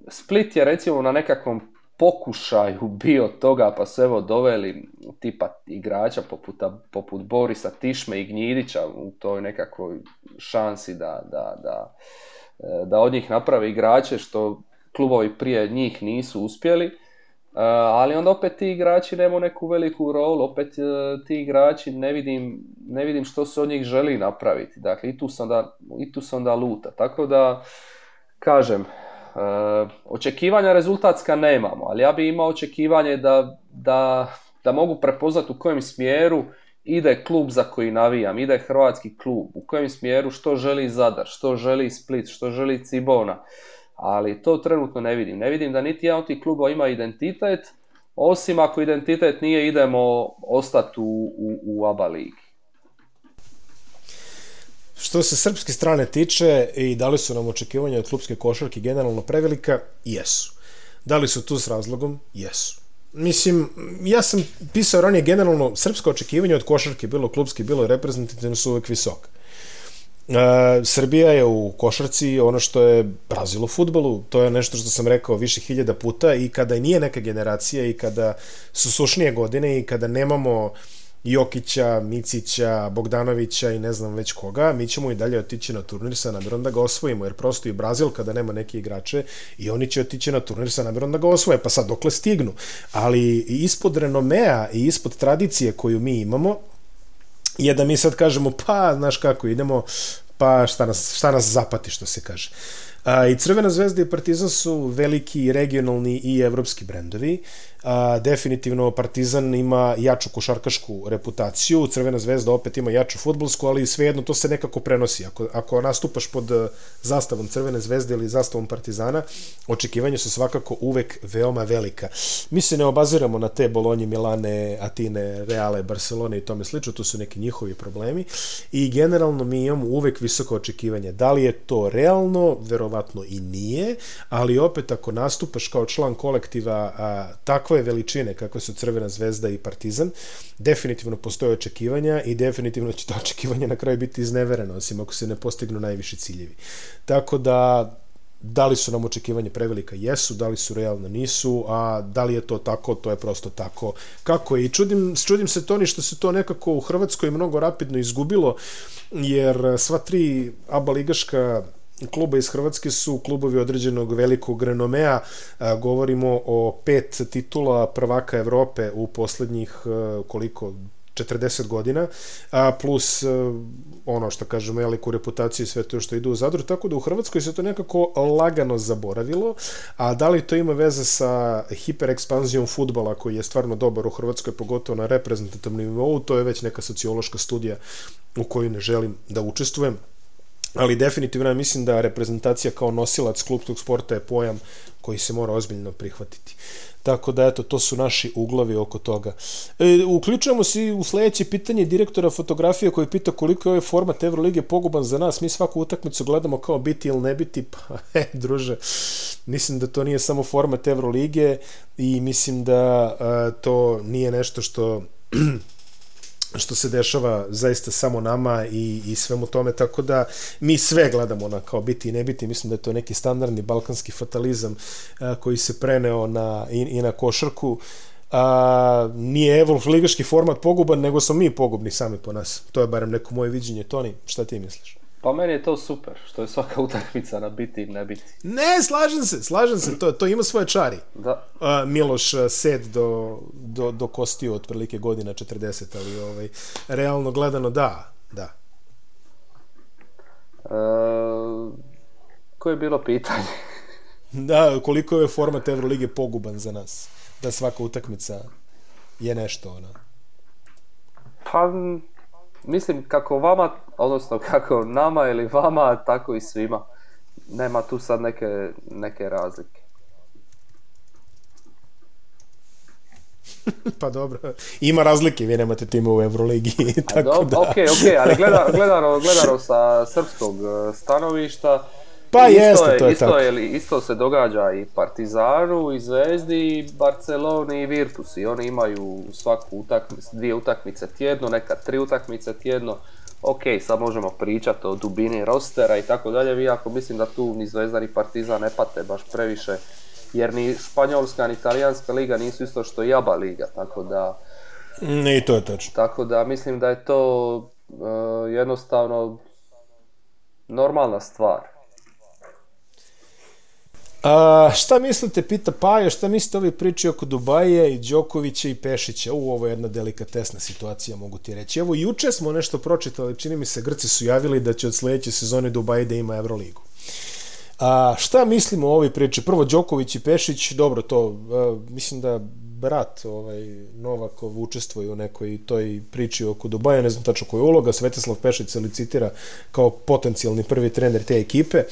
Split je recimo na nekakvom pokušaju bio toga, pa su evo doveli tipa igrača poput, poput Borisa Tišme i Gnjidića u toj nekakvoj šansi da, da, da, da od njih naprave igrače, što klubovi prije njih nisu uspjeli. E, ali onda opet ti igrači nemaju neku veliku rolu, opet e, ti igrači ne vidim, ne vidim što se od njih želi napraviti. Dakle, i tu sam da, i tu luta. Tako da, kažem, e, očekivanja rezultatska nemamo, ali ja bi imao očekivanje da, da, da mogu prepoznati u kojem smjeru ide klub za koji navijam, ide hrvatski klub, u kojem smjeru što želi Zadar, što želi Split, što želi Cibona ali to trenutno ne vidim. Ne vidim da niti jedan od tih klubova ima identitet, osim ako identitet nije idemo ostati u, u, u ABA ligi. Što se srpske strane tiče i da li su nam očekivanja od klubske košarke generalno prevelika, jesu. Da li su tu s razlogom? Jesu. Mislim, ja sam pisao ranije generalno srpsko očekivanje od košarke, bilo klubski, bilo reprezentativno su uvijek visoka. E, Srbija je u košarci ono što je Brazil u futbolu, to je nešto što sam rekao više hiljada puta i kada nije neka generacija i kada su sušnije godine i kada nemamo Jokića, Micića, Bogdanovića i ne znam već koga, mi ćemo i dalje otići na turnir sa namjerom da ga osvojimo, jer prosto i Brazil kada nema neke igrače i oni će otići na turnir sa namjerom da ga osvoje, pa sad dokle stignu. Ali ispod renomea i ispod tradicije koju mi imamo, je da mi sad kažemo, pa, znaš kako, idemo, pa šta nas, šta nas zapati, što se kaže. I Crvena zvezda i Partizan su veliki regionalni i evropski brendovi definitivno Partizan ima jaču košarkašku reputaciju, Crvena zvezda opet ima jaču futbolsku, ali svejedno to se nekako prenosi. Ako, ako nastupaš pod e, zastavom Crvene zvezde ili zastavom Partizana, očekivanja su svakako uvek veoma velika. Mi se ne obaziramo na te Bolonje, Milane, Atine, Reale, Barcelone i tome slično, to su neki njihovi problemi i generalno mi imamo uvek visoko očekivanje. Da li je to realno? Verovatno i nije, ali opet ako nastupaš kao član kolektiva takva takve veličine kakve su Crvena zvezda i Partizan, definitivno postoje očekivanja i definitivno će to očekivanja na kraju biti iznevereno, osim ako se ne postignu najviši ciljevi. Tako da da li su nam očekivanje prevelika? Jesu, da li su realno? Nisu, a da li je to tako? To je prosto tako. Kako je? I čudim, čudim se ni što se to nekako u Hrvatskoj mnogo rapidno izgubilo, jer sva tri abaligaška kluba iz Hrvatske su klubovi određenog velikog renomea. E, govorimo o pet titula prvaka Evrope u poslednjih e, koliko 40 godina, plus e, ono što kažemo veliku reputaciju i sve to što idu u Zadru, tako da u Hrvatskoj se to nekako lagano zaboravilo, a da li to ima veze sa hiperekspanzijom futbala koji je stvarno dobar u Hrvatskoj, pogotovo na reprezentativnom nivou, to je već neka sociološka studija u kojoj ne želim da učestvujem, ali definitivno ja mislim da reprezentacija kao nosilac klubskog sporta je pojam koji se mora ozbiljno prihvatiti. Tako da, eto, to su naši uglovi oko toga. E, uključujemo se u sljedeće pitanje direktora fotografije koji pita koliko je ovaj format Evrolige poguban za nas. Mi svaku utakmicu gledamo kao biti ili ne biti. Pa, he, druže, mislim da to nije samo format Evrolige i mislim da e, to nije nešto što što se dešava zaista samo nama i, i svemu tome, tako da mi sve gledamo na kao biti i ne biti, mislim da je to neki standardni balkanski fatalizam e, koji se preneo na, i, na košarku, a, e, nije Evolf format poguban, nego smo mi pogubni sami po nas. To je barem neko moje viđenje. Toni, šta ti misliš? Pa meni je to super, što je svaka utakmica na biti i ne biti. Ne, slažem se, slažem se, to, to ima svoje čari. Da. Miloš e, sed do, do, do kostiju otprilike godina 40, ali ovaj, realno gledano da, da. E, koje je bilo pitanje? da, koliko je format Evrolige poguban za nas? Da svaka utakmica je nešto ona. Pa, mislim kako vama, odnosno kako nama ili vama, tako i svima. Nema tu sad neke, neke razlike. pa dobro, ima razlike, vi nemate time u Euroligi, tako da... Ok, ok, ali gledano sa srpskog e, stanovišta, pa isto je, to je isto, Je, isto se događa i Partizanu, i Zvezdi, i Barceloni, i Virtus. I oni imaju svaku dvije utakmice tjedno, neka tri utakmice tjedno. Ok, sad možemo pričati o dubini rostera i tako dalje, iako mislim da tu ni Zvezda ni Partizan ne pate baš previše, jer ni Španjolska ni Italijanska liga nisu isto što i jaba liga, tako da... Ne, to je tačno. Tako da mislim da je to e, jednostavno normalna stvar šta mislite, pita Pajo, šta mislite ovi priči oko Dubaje i Đokovića i Pešića? U, ovo je jedna delikatesna situacija, mogu ti reći. Evo, juče smo nešto pročitali, čini mi se, Grci su javili da će od sledeće sezone Dubaje da ima Euroligu. A, šta mislimo o ovoj priči? Prvo, Đoković i Pešić, dobro, to, mislim da brat ovaj, Novakov učestvuje u nekoj toj priči oko Dubaja, ne znam tačno koja je uloga, Svetislav Pešić se licitira kao potencijalni prvi trener te ekipe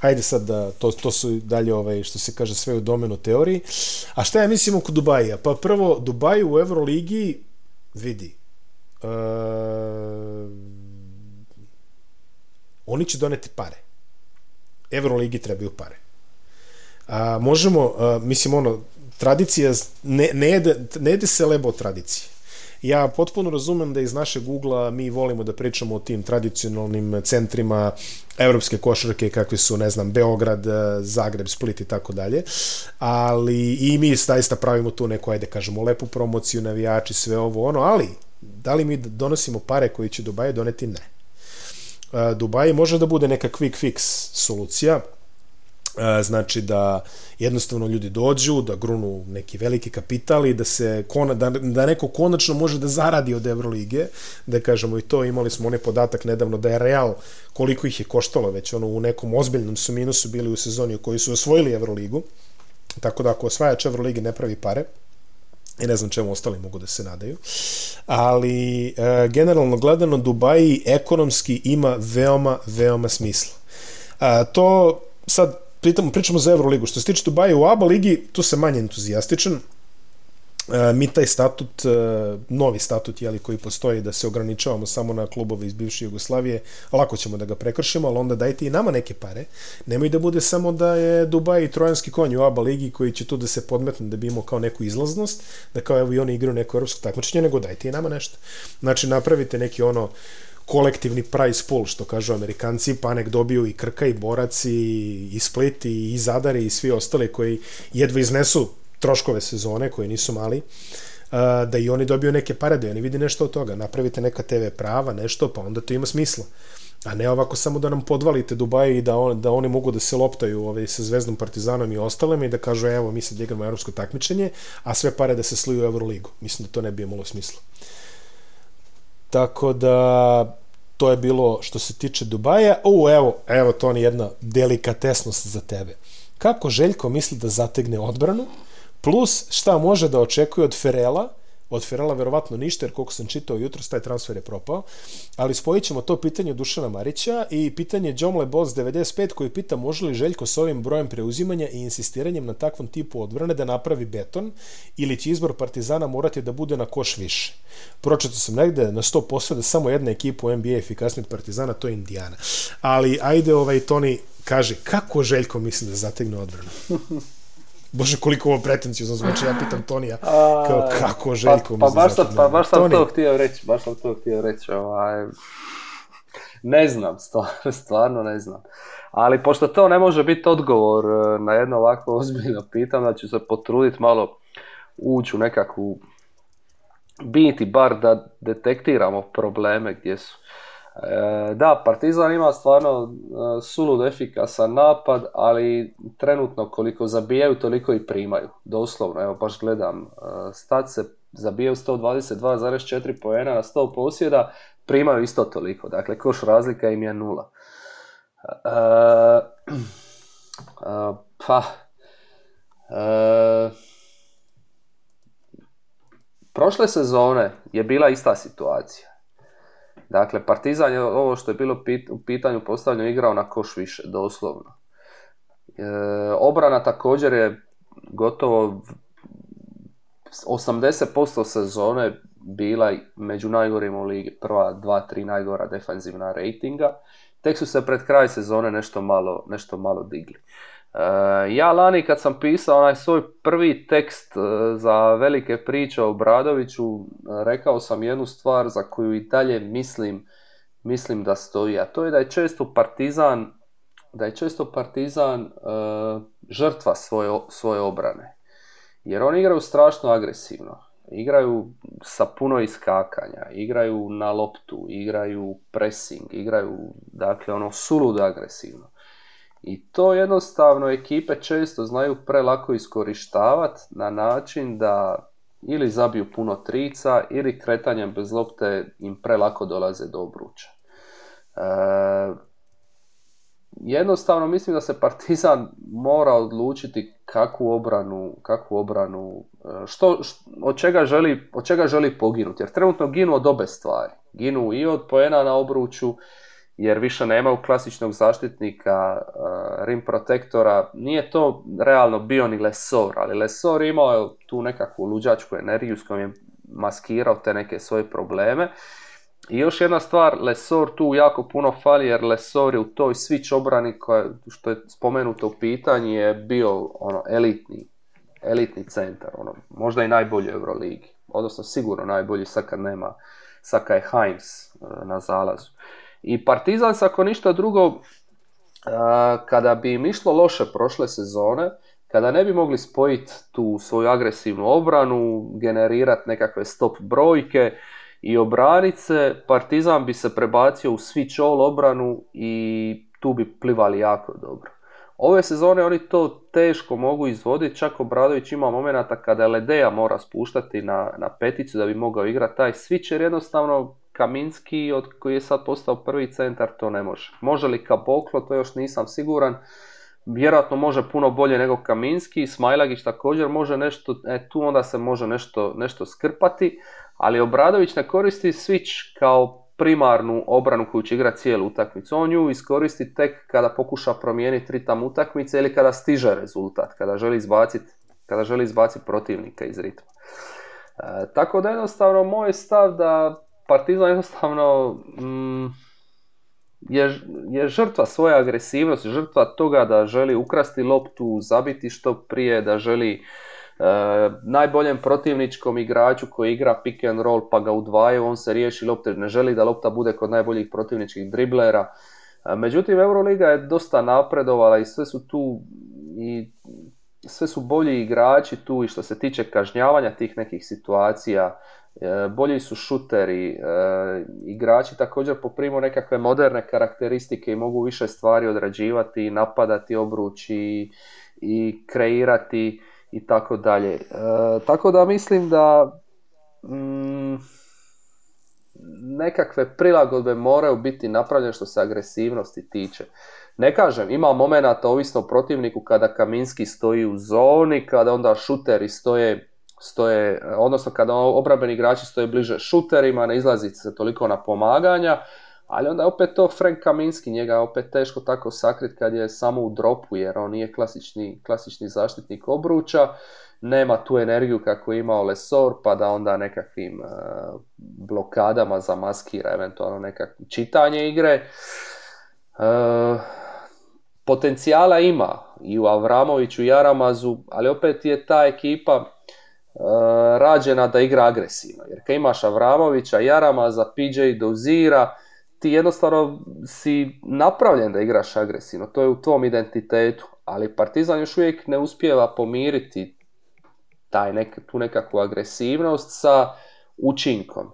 ajde sad da, to, to su dalje ovaj, što se kaže sve u domenu teoriji. A šta ja mislim oko Dubaja? Pa prvo, Dubaj u Euroligi vidi. Ehm, oni će doneti pare. Euroligi trebaju pare. A, možemo, mislim ono, tradicija, ne, ne, ne se lebo tradicije ja potpuno razumem da iz našeg ugla mi volimo da pričamo o tim tradicionalnim centrima evropske košarke kakvi su, ne znam, Beograd, eh, Zagreb, Split i tako dalje, ali i mi zaista pravimo tu neku, ajde kažemo, lepu promociju, navijači, sve ovo ono, ali da li mi donosimo pare koji će Dubaje doneti? Ne. Eh, Dubaje može da bude neka quick fix solucija, E, znači da jednostavno ljudi dođu, da grunu neki veliki kapital i da se kona, da, neko konačno može da zaradi od Evrolige, da kažemo i to, imali smo onaj podatak nedavno da je Real, koliko ih je koštalo već, ono u nekom ozbiljnom su minusu bili u sezoni u kojoj su osvojili Evroligu, tako da ako osvajač Evrolige ne pravi pare, i ne znam čemu ostali mogu da se nadaju, ali e, generalno gledano Dubaji ekonomski ima veoma, veoma smisla. to sad tom, pričamo za Euroligu. Što se tiče Dubaja u ABA ligi, tu se manje entuzijastičan. E, mi taj statut, e, novi statut jeli, koji postoji da se ograničavamo samo na klubove iz bivše Jugoslavije, lako ćemo da ga prekršimo, ali onda dajte i nama neke pare. Nemoj da bude samo da je Dubaj i trojanski konj u ABA ligi koji će tu da se podmetne da bi imao kao neku izlaznost, da kao evo i oni igraju neko europsko takmičenje, nego dajte i nama nešto. Znači napravite neki ono kolektivni price pool, što kažu Amerikanci, pa nek dobiju i Krka i Borac i, Split i, i Zadari i svi ostali koji jedva iznesu troškove sezone koji nisu mali da i oni dobiju neke parade. oni vidi nešto od toga. Napravite neka TV prava, nešto, pa onda to ima smisla. A ne ovako samo da nam podvalite Dubaju i da, da oni mogu da se loptaju ovaj, sa Zvezdom Partizanom i ostalima i da kažu evo mi sad igramo europsko takmičenje, a sve pare da se sliju u Euroligu. Mislim da to ne bi imalo smisla. Tako da to je bilo što se tiče Dubaja. O, evo, evo to je jedna delikatesnost za tebe. Kako Željko misli da zategne odbranu, plus šta može da očekuje od Ferela, od Ferala verovatno ništa, jer koliko sam čitao jutro, taj transfer je propao. Ali spojit ćemo to pitanje Dušana Marića i pitanje John Boss 95 koji pita može li Željko s ovim brojem preuzimanja i insistiranjem na takvom tipu odbrane da napravi beton ili će izbor Partizana morati da bude na koš više. Pročito sam negde na 100% da samo jedna ekipa u NBA efikasnija Partizana, to je Indiana. Ali ajde ovaj Toni, kaže kako Željko misli da zategne odbranu. Bože, koliko ovo pretencijozno znači ja pitam Tonija, kao kako pa- Željko pa, pa, baš, sam, pa baš sam to htio reći, baš sam to htio reći, ovaj, ne znam, stvarno, stvarno ne znam. Ali pošto to ne može biti odgovor e, na jedno ovako ozbiljno pitanje, da ću se potruditi malo ući u nekakvu biti bar da detektiramo probleme gdje su. E, da, Partizan ima stvarno e, sulud efikasan napad, ali trenutno koliko zabijaju, toliko i primaju. Doslovno, evo baš gledam, e, stat se zabijaju 122,4 poena na 100 posjeda, primaju isto toliko, dakle koš razlika im je nula. pa, prošle sezone je bila ista situacija Dakle, Partizan je ovo što je bilo u pitanju postavljeno igrao na koš više, doslovno. E, obrana također je gotovo 80% sezone bila među najgorim u ligi, prva dva, tri najgora defanzivna rejtinga. Tek su se pred kraj sezone nešto malo, nešto malo digli. E, ja lani kad sam pisao onaj svoj prvi tekst e, za velike priče o Bradoviću, e, rekao sam jednu stvar za koju i dalje mislim, mislim da stoji, a to je da je često partizan, da je često partizan žrtva svoje, svoje obrane. Jer oni igraju strašno agresivno. Igraju sa puno iskakanja, igraju na loptu, igraju pressing, igraju dakle ono suludo agresivno. I to jednostavno ekipe često znaju prelako iskorištavati na način da ili zabiju puno trica ili kretanjem bez lopte im prelako dolaze do obruča. E, jednostavno mislim da se Partizan mora odlučiti kakvu obranu, kakvu obranu e, što, što, od, čega želi, od čega želi poginuti. Jer trenutno ginu od obe stvari. Ginu i od pojena na obruču jer više nema u klasičnog zaštitnika e, rim protektora. Nije to realno bio ni Lesor, ali Lesor imao tu nekakvu luđačku energiju s kojom je maskirao te neke svoje probleme. I još jedna stvar, Lesor tu jako puno fali jer Lesor je u toj switch obrani koja, što je spomenuto u pitanju, je bio ono elitni, elitni centar, ono, možda i najbolji u Euroligi, odnosno sigurno najbolji sad kad nema, sad kad je Heinz e, na zalazu. I Partizan sa ako ništa drugo, uh, kada bi im išlo loše prošle sezone, kada ne bi mogli spojiti tu svoju agresivnu obranu, generirati nekakve stop brojke i obranice, Partizan bi se prebacio u switch all obranu i tu bi plivali jako dobro. Ove sezone oni to teško mogu izvoditi, čak Obradović ima momenata kada Ledeja mora spuštati na, na peticu da bi mogao igrati taj switch jer jednostavno Kaminski, od koji je sad postao prvi centar, to ne može. Može li Kaboklo, to još nisam siguran. Vjerojatno može puno bolje nego Kaminski, Smajlagić također može nešto, e, tu onda se može nešto, nešto skrpati, ali Obradović ne koristi switch kao primarnu obranu koju će igrati cijelu utakmicu. On ju iskoristi tek kada pokuša promijeniti ritam utakmice ili kada stiže rezultat, kada želi izbaciti kada želi izbaciti protivnika iz ritma. E, tako da jednostavno moj stav da Partizan jednostavno mm, je, je žrtva svoje agresivnosti, žrtva toga da želi ukrasti loptu, zabiti što prije, da želi e, najboljem protivničkom igraču koji igra pick and roll pa ga udvaju, on se riješi lopte, ne želi da lopta bude kod najboljih protivničkih driblera. E, međutim, Euroliga je dosta napredovala i sve su tu i sve su bolji igrači tu i što se tiče kažnjavanja tih nekih situacija, E, bolji su šuteri, e, igrači također poprimu nekakve moderne karakteristike i mogu više stvari odrađivati, napadati obrući i kreirati i tako dalje. E, tako da mislim da mm, nekakve prilagodbe moraju biti napravljene što se agresivnosti tiče. Ne kažem, ima momenata ovisno o protivniku kada Kaminski stoji u zoni, kada onda šuteri stoje stoje, odnosno kada ono obrambeni igrači stoje bliže šuterima, ne izlazi se toliko na pomaganja, ali onda opet to Frank Kaminski, njega opet teško tako sakrit kad je samo u dropu jer on nije klasični, klasični zaštitnik obruča, nema tu energiju kako je imao Lesor pa da onda nekakvim e, blokadama zamaskira eventualno nekakvo čitanje igre. E, potencijala ima i u Avramoviću i Aramazu, ali opet je ta ekipa E, rađena da igra agresivno. Jer kad imaš Avramovića, Jarama, za PJ Dozira, ti jednostavno si napravljen da igraš agresivno. To je u tvom identitetu. Ali Partizan još uvijek ne uspijeva pomiriti taj nek, tu nekakvu agresivnost sa učinkom.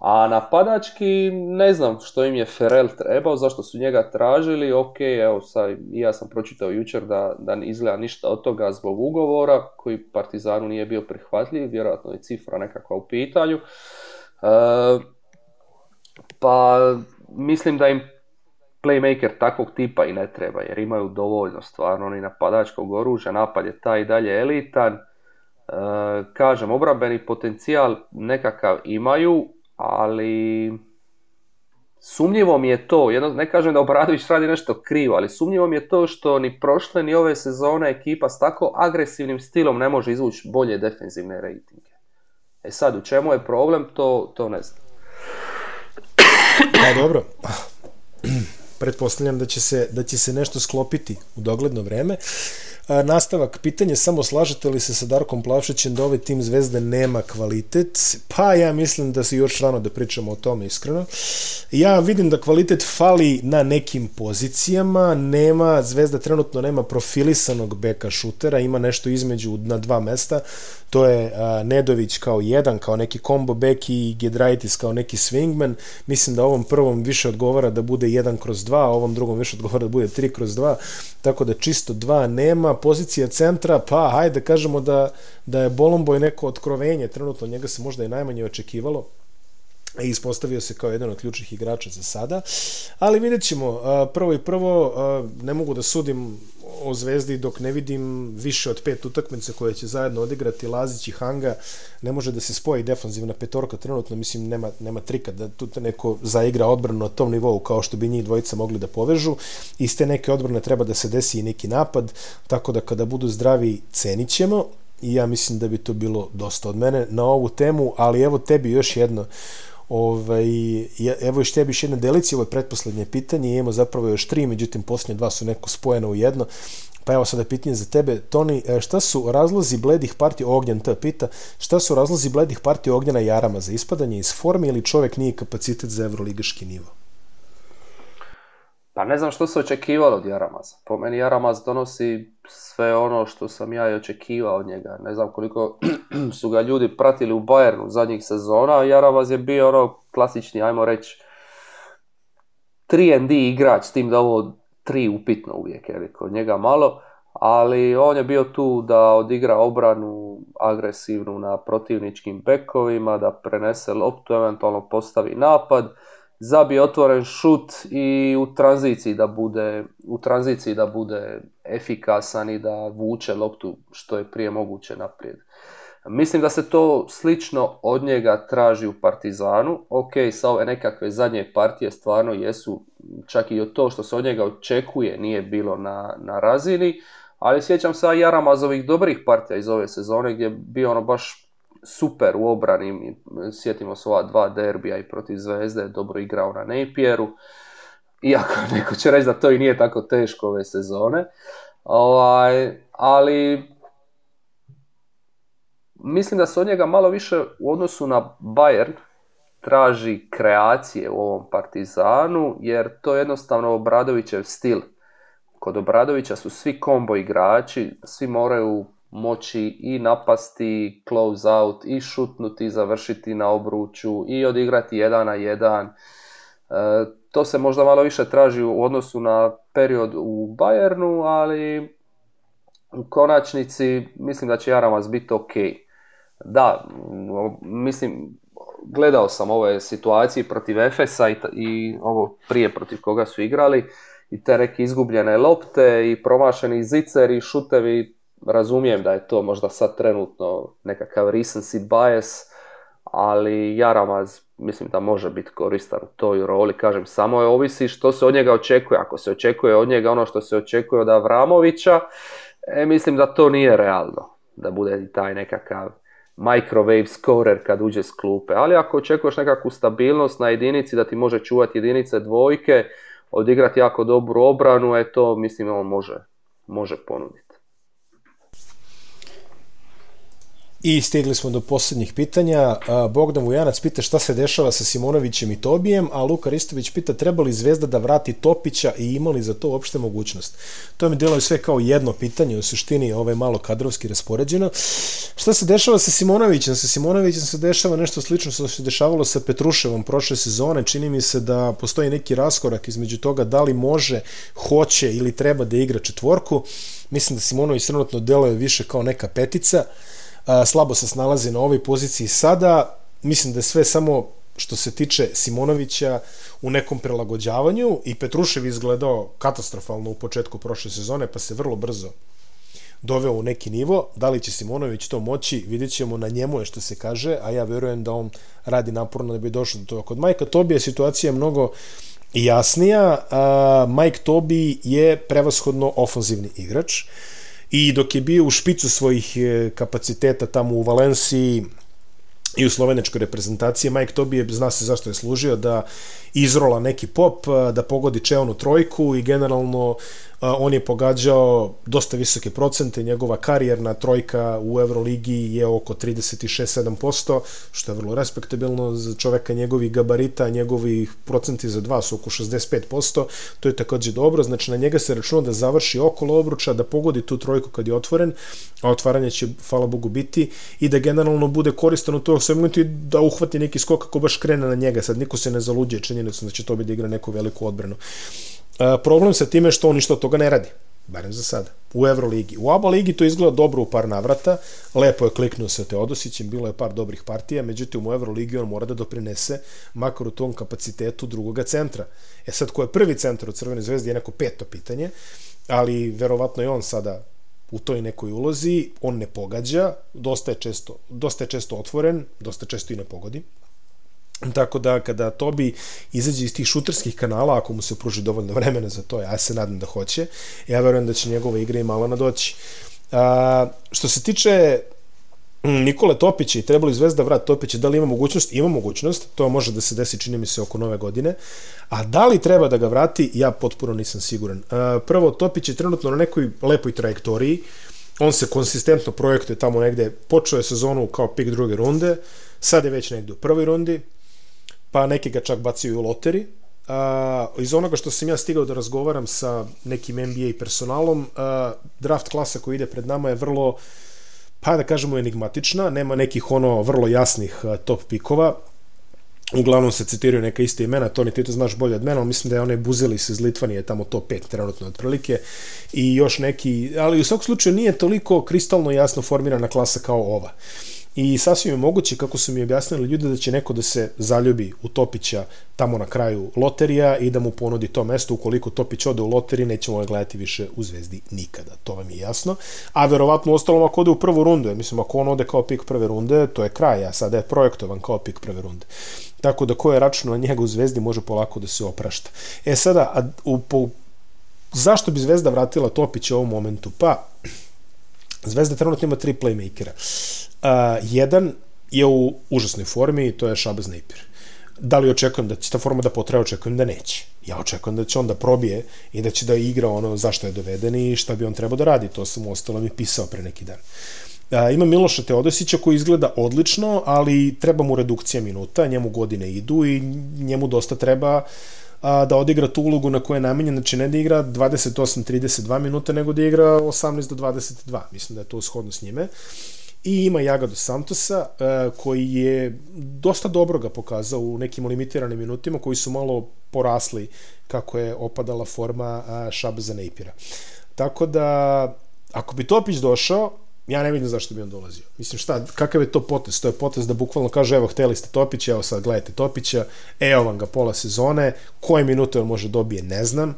A napadački, ne znam što im je Ferel trebao, zašto su njega tražili, ok, evo sad, ja sam pročitao jučer da, da ne izgleda ništa od toga zbog ugovora, koji Partizanu nije bio prihvatljiv, vjerojatno je cifra nekakva u pitanju. E, pa mislim da im playmaker takvog tipa i ne treba, jer imaju dovoljno stvarno, oni napadačkog oružja, napad je taj i dalje elitan, e, kažem, obrabeni potencijal nekakav imaju, ali sumnjivo mi je to, jedno, ne kažem da Obradović radi nešto krivo, ali sumnjivo mi je to što ni prošle ni ove sezone ekipa s tako agresivnim stilom ne može izvući bolje defensivne rejtinge. E sad, u čemu je problem, to, to ne znam. Pa dobro, pretpostavljam da će, se, da će se nešto sklopiti u dogledno vreme. Nastavak, pitanje samo slažete li se sa Darkom Plavšićem da ovaj tim Zvezde nema kvalitet? Pa ja mislim da se još rano da pričamo o tome iskreno. Ja vidim da kvalitet fali na nekim pozicijama, nema, Zvezda trenutno nema profilisanog beka šutera, ima nešto između na dva mesta, to je Nedović kao jedan, kao neki combo back i Gedraitis kao neki swingman. Mislim da ovom prvom više odgovara da bude 1 kroz 2, a ovom drugom više odgovara da bude 3 kroz 2, tako da čisto 2 nema. Pozicija centra, pa hajde kažemo da, da je Bolomboj neko otkrovenje, trenutno njega se možda i najmanje očekivalo i e, ispostavio se kao jedan od ključnih igrača za sada. Ali vidjet ćemo, prvo i prvo, ne mogu da sudim o Zvezdi dok ne vidim više od pet utakmica koje će zajedno odigrati Lazić i Hanga ne može da se spoji defanzivna petorka trenutno mislim nema, nema trika da tu neko zaigra odbranu na tom nivou kao što bi njih dvojica mogli da povežu iz te neke odbrane treba da se desi i neki napad tako da kada budu zdravi cenit ćemo i ja mislim da bi to bilo dosta od mene na ovu temu ali evo tebi još jedno Ovaj, evo još tebi još jedna delici, ovo je pretposlednje pitanje, imamo zapravo još tri, međutim posljednje dva su neko spojena u jedno. Pa evo sada pitanje za tebe, Toni, e, šta su razlozi bledih partija, Ognjan T pita, šta su razlozi bledih partija Ognjana Jarama za ispadanje iz forme ili čovjek nije kapacitet za evroligaški nivo? Pa ne znam što se očekivalo od Jaramaza. Po meni Jaramaz donosi sve ono što sam ja i očekivao od njega. Ne znam koliko su ga ljudi pratili u Bayernu zadnjih sezona, a Jaramaz je bio ono klasični, ajmo reći, 3 igrač, s tim da ovo 3 upitno uvijek, li kod njega malo, ali on je bio tu da odigra obranu agresivnu na protivničkim bekovima, da prenese loptu, eventualno postavi napad, Zabi otvoren šut i u tranziciji da bude, u tranziciji da bude efikasan i da vuče loptu što je prije moguće naprijed. Mislim da se to slično od njega traži u Partizanu. Ok, sa ove nekakve zadnje partije stvarno jesu, čak i od to što se od njega očekuje nije bilo na, na razini, ali sjećam se Jaramazovih dobrih partija iz ove sezone gdje je bio ono baš super u obrani, sjetimo se ova dva derbija i protiv Zvezde dobro igrao na Napieru, iako neko će reći da to i nije tako teško ove sezone, ovaj, ali mislim da se od njega malo više u odnosu na Bayern traži kreacije u ovom Partizanu, jer to je jednostavno Obradovićev stil. Kod Obradovića su svi kombo igrači, svi moraju moći i napasti, close out, i šutnuti, i završiti na obruču, i odigrati jedan na jedan. E, to se možda malo više traži u odnosu na period u Bayernu, ali u konačnici mislim da će Jaramas biti ok. Da, mislim, gledao sam ove situacije protiv Efesa i, ovo prije protiv koga su igrali i te neke izgubljene lopte i promašeni zicer i šutevi razumijem da je to možda sad trenutno nekakav recency bias, ali Jaramaz mislim da može biti koristan u toj roli, kažem, samo je ovisi što se od njega očekuje. Ako se očekuje od njega ono što se očekuje od Avramovića, e, mislim da to nije realno, da bude taj nekakav microwave scorer kad uđe s klupe, ali ako očekuješ nekakvu stabilnost na jedinici, da ti može čuvati jedinice dvojke, odigrati jako dobru obranu, e to mislim on može, može ponuditi. I stigli smo do posljednjih pitanja. Bogdan Vujanac pita šta se dešava sa Simonovićem i Tobijem, a Luka Ristović pita treba li Zvezda da vrati Topića i ima li za to uopšte mogućnost. To mi djeluje sve kao jedno pitanje, u suštini je ovaj malo kadrovski raspoređeno. Šta se dešava sa Simonovićem? Sa Simonovićem se dešava nešto slično što se dešavalo sa Petruševom prošle sezone. Čini mi se da postoji neki raskorak između toga da li može, hoće ili treba da igra četvorku. Mislim da Simonović trenutno deluje više kao neka petica slabo se snalazi na ovoj poziciji sada, mislim da je sve samo što se tiče Simonovića u nekom prilagođavanju i Petrušev izgledao katastrofalno u početku prošle sezone pa se vrlo brzo doveo u neki nivo. Da li će Simonović to moći, vidjet ćemo na njemu je što se kaže, a ja verujem da on radi naporno da bi došao do toga. Kod Majka Tobi je situacija mnogo jasnija. Majk Tobi je prevashodno ofanzivni igrač i dok je bio u špicu svojih e, kapaciteta tamo u Valenciji i u slovenečkoj reprezentaciji, Mike je zna se zašto je služio da izrola neki pop, e, da pogodi čeonu trojku i generalno on je pogađao dosta visoke procente, njegova karijerna trojka u Euroligi je oko 36-7%, što je vrlo respektabilno za čoveka njegovih gabarita, Njegovih procenti za dva su oko 65%, to je također dobro, znači na njega se računa da završi okolo obruča, da pogodi tu trojku kad je otvoren, a otvaranje će, hvala Bogu, biti i da generalno bude koristan u tog segmentu i da uhvati neki skok ako baš krene na njega, sad niko se ne zaluđuje činjenicom da će to biti igra neku veliku odbranu. E, problem sa time što on ništa od toga ne radi barem za sada, u Euroligi. U ABA ligi to izgleda dobro u par navrata, lepo je kliknuo sa Teodosićem, bilo je par dobrih partija, međutim u Euroligi on mora da doprinese makar u tom kapacitetu drugoga centra. E sad, ko je prvi centar u Crvene zvezde je neko peto pitanje, ali verovatno je on sada u toj nekoj ulozi, on ne pogađa, dosta je često, dosta je često otvoren, dosta često i ne pogodi, tako da kada Tobi izađe iz tih šuterskih kanala, ako mu se pruži dovoljno vremena za to, ja se nadam da hoće, ja verujem da će njegova igra i malo nadoći. što se tiče mm, Nikole Topića i trebali Zvezda vrat Topića, da li ima mogućnost? Ima mogućnost, to može da se desi čini mi se oko nove godine, a da li treba da ga vrati, ja potpuno nisam siguran. Prvo, Topić je trenutno na nekoj lepoj trajektoriji, on se konsistentno projektuje tamo negde, počeo je sezonu kao pik druge runde, sad je već negde u prvoj rundi, pa neki ga čak bacaju u loteri. iz onoga što sam ja stigao da razgovaram sa nekim NBA personalom, draft klasa koji ide pred nama je vrlo pa da kažemo enigmatična, nema nekih ono vrlo jasnih top pikova, uglavnom se citiraju neka iste imena, Toni, ti to znaš bolje od mene, ali mislim da je onaj Buzelis iz Litvanije tamo to pet trenutno otprilike i još neki, ali u svakom slučaju nije toliko kristalno jasno formirana klasa kao ova i sasvim je moguće kako su mi objasnili ljudi da će neko da se zaljubi u Topića tamo na kraju loterija i da mu ponudi to mesto ukoliko Topić ode u loteriji nećemo ga gledati više u Zvezdi nikada to vam je jasno a verovatno ostalom ako ode u prvu rundu mislim ako on ode kao pik prve runde to je kraj a sada je projektovan kao pik prve runde tako da ko je na njega u Zvezdi može polako da se oprašta e sada a, u, po, zašto bi Zvezda vratila Topića u ovom momentu pa Zvezda trenutno ima tri playmakera. Uh, jedan je u užasnoj formi i to je Šabaz Napier. Da li očekujem da će ta forma da potraje, očekujem da neće. Ja očekujem da će on da probije i da će da igra ono zašto je doveden i šta bi on trebao da radi. To sam u ostalom i pisao pre neki dan. A, ima Miloša Teodosića koji izgleda odlično, ali treba mu redukcija minuta, njemu godine idu i njemu dosta treba a, da odigra tu ulogu na koju je namenjen, znači ne da igra 28-32 minuta, nego da igra 18-22, mislim da je to ushodno s njime. I ima Jagadu Santosa, e, koji je dosta dobro ga pokazao u nekim limitiranim minutima, koji su malo porasli kako je opadala forma Šabza napira. Tako da, ako bi Topić došao, ja ne vidim zašto bi on dolazio. Mislim, šta, kakav je to potez? To je potez da bukvalno kaže, evo, hteli ste Topića, evo sad gledajte Topića, evo vam ga pola sezone, koje minute on može dobije, ne znam.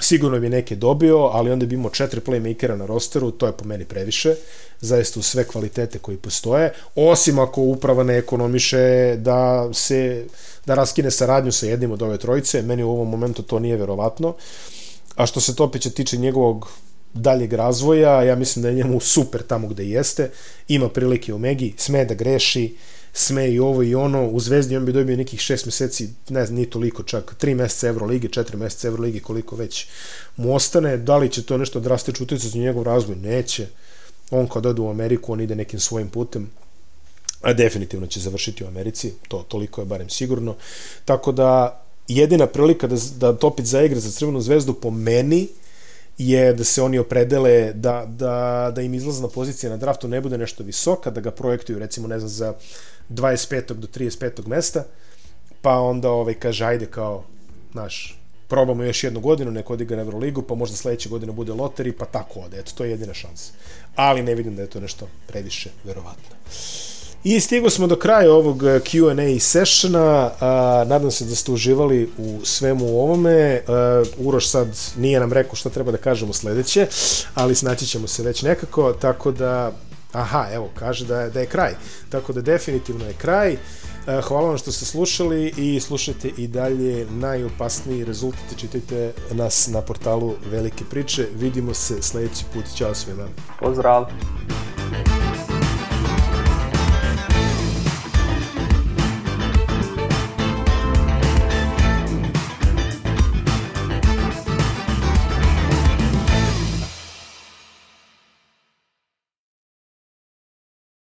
Sigurno bi neke dobio, ali onda bi imao četiri playmakera na rosteru, to je po meni previše, zaista u sve kvalitete koji postoje, osim ako uprava ne ekonomiše da se, da raskine saradnju sa jednim od ove trojice, meni u ovom momentu to nije verovatno. A što se Topića tiče njegovog daljeg razvoja, ja mislim da je njemu super tamo gde jeste, ima prilike u Megi, sme da greši, sme i ovo i ono, u Zvezdi on bi dobio nekih šest mjeseci, ne znam, ni toliko čak, tri meseca Euroligi, četiri meseca Euroligi, koliko već mu ostane, da li će to nešto drastično utjecati na njegov razvoj? Neće. On kad ode u Ameriku, on ide nekim svojim putem, a definitivno će završiti u Americi, to toliko je barem sigurno, tako da jedina prilika da, da topić za igre za Crvenu zvezdu po meni je da se oni opredele da, da, da im izlazna pozicija na draftu ne bude nešto visoka, da ga projektuju recimo ne znam za 25. do 35. mesta, pa onda ovaj, kaže ajde kao, naš, probamo još jednu godinu, neko odigra Euroligu, pa možda sledeće godine bude loteri, pa tako ode. Eto, to je jedina šansa. Ali ne vidim da je to nešto previše verovatno. I stigli smo do kraja ovog eh, Q&A sessiona, nadam se da ste uživali u svemu ovome, eh, Uroš sad nije nam rekao što treba da kažemo sljedeće, ali snaći ćemo se već nekako, tako da, aha, evo, kaže da, da je kraj, tako da definitivno je kraj, eh, hvala vam što ste slušali i slušajte i dalje najopasniji rezultat, čitajte nas na portalu Velike priče, vidimo se sljedeći put, ćao svima. Pozdrav!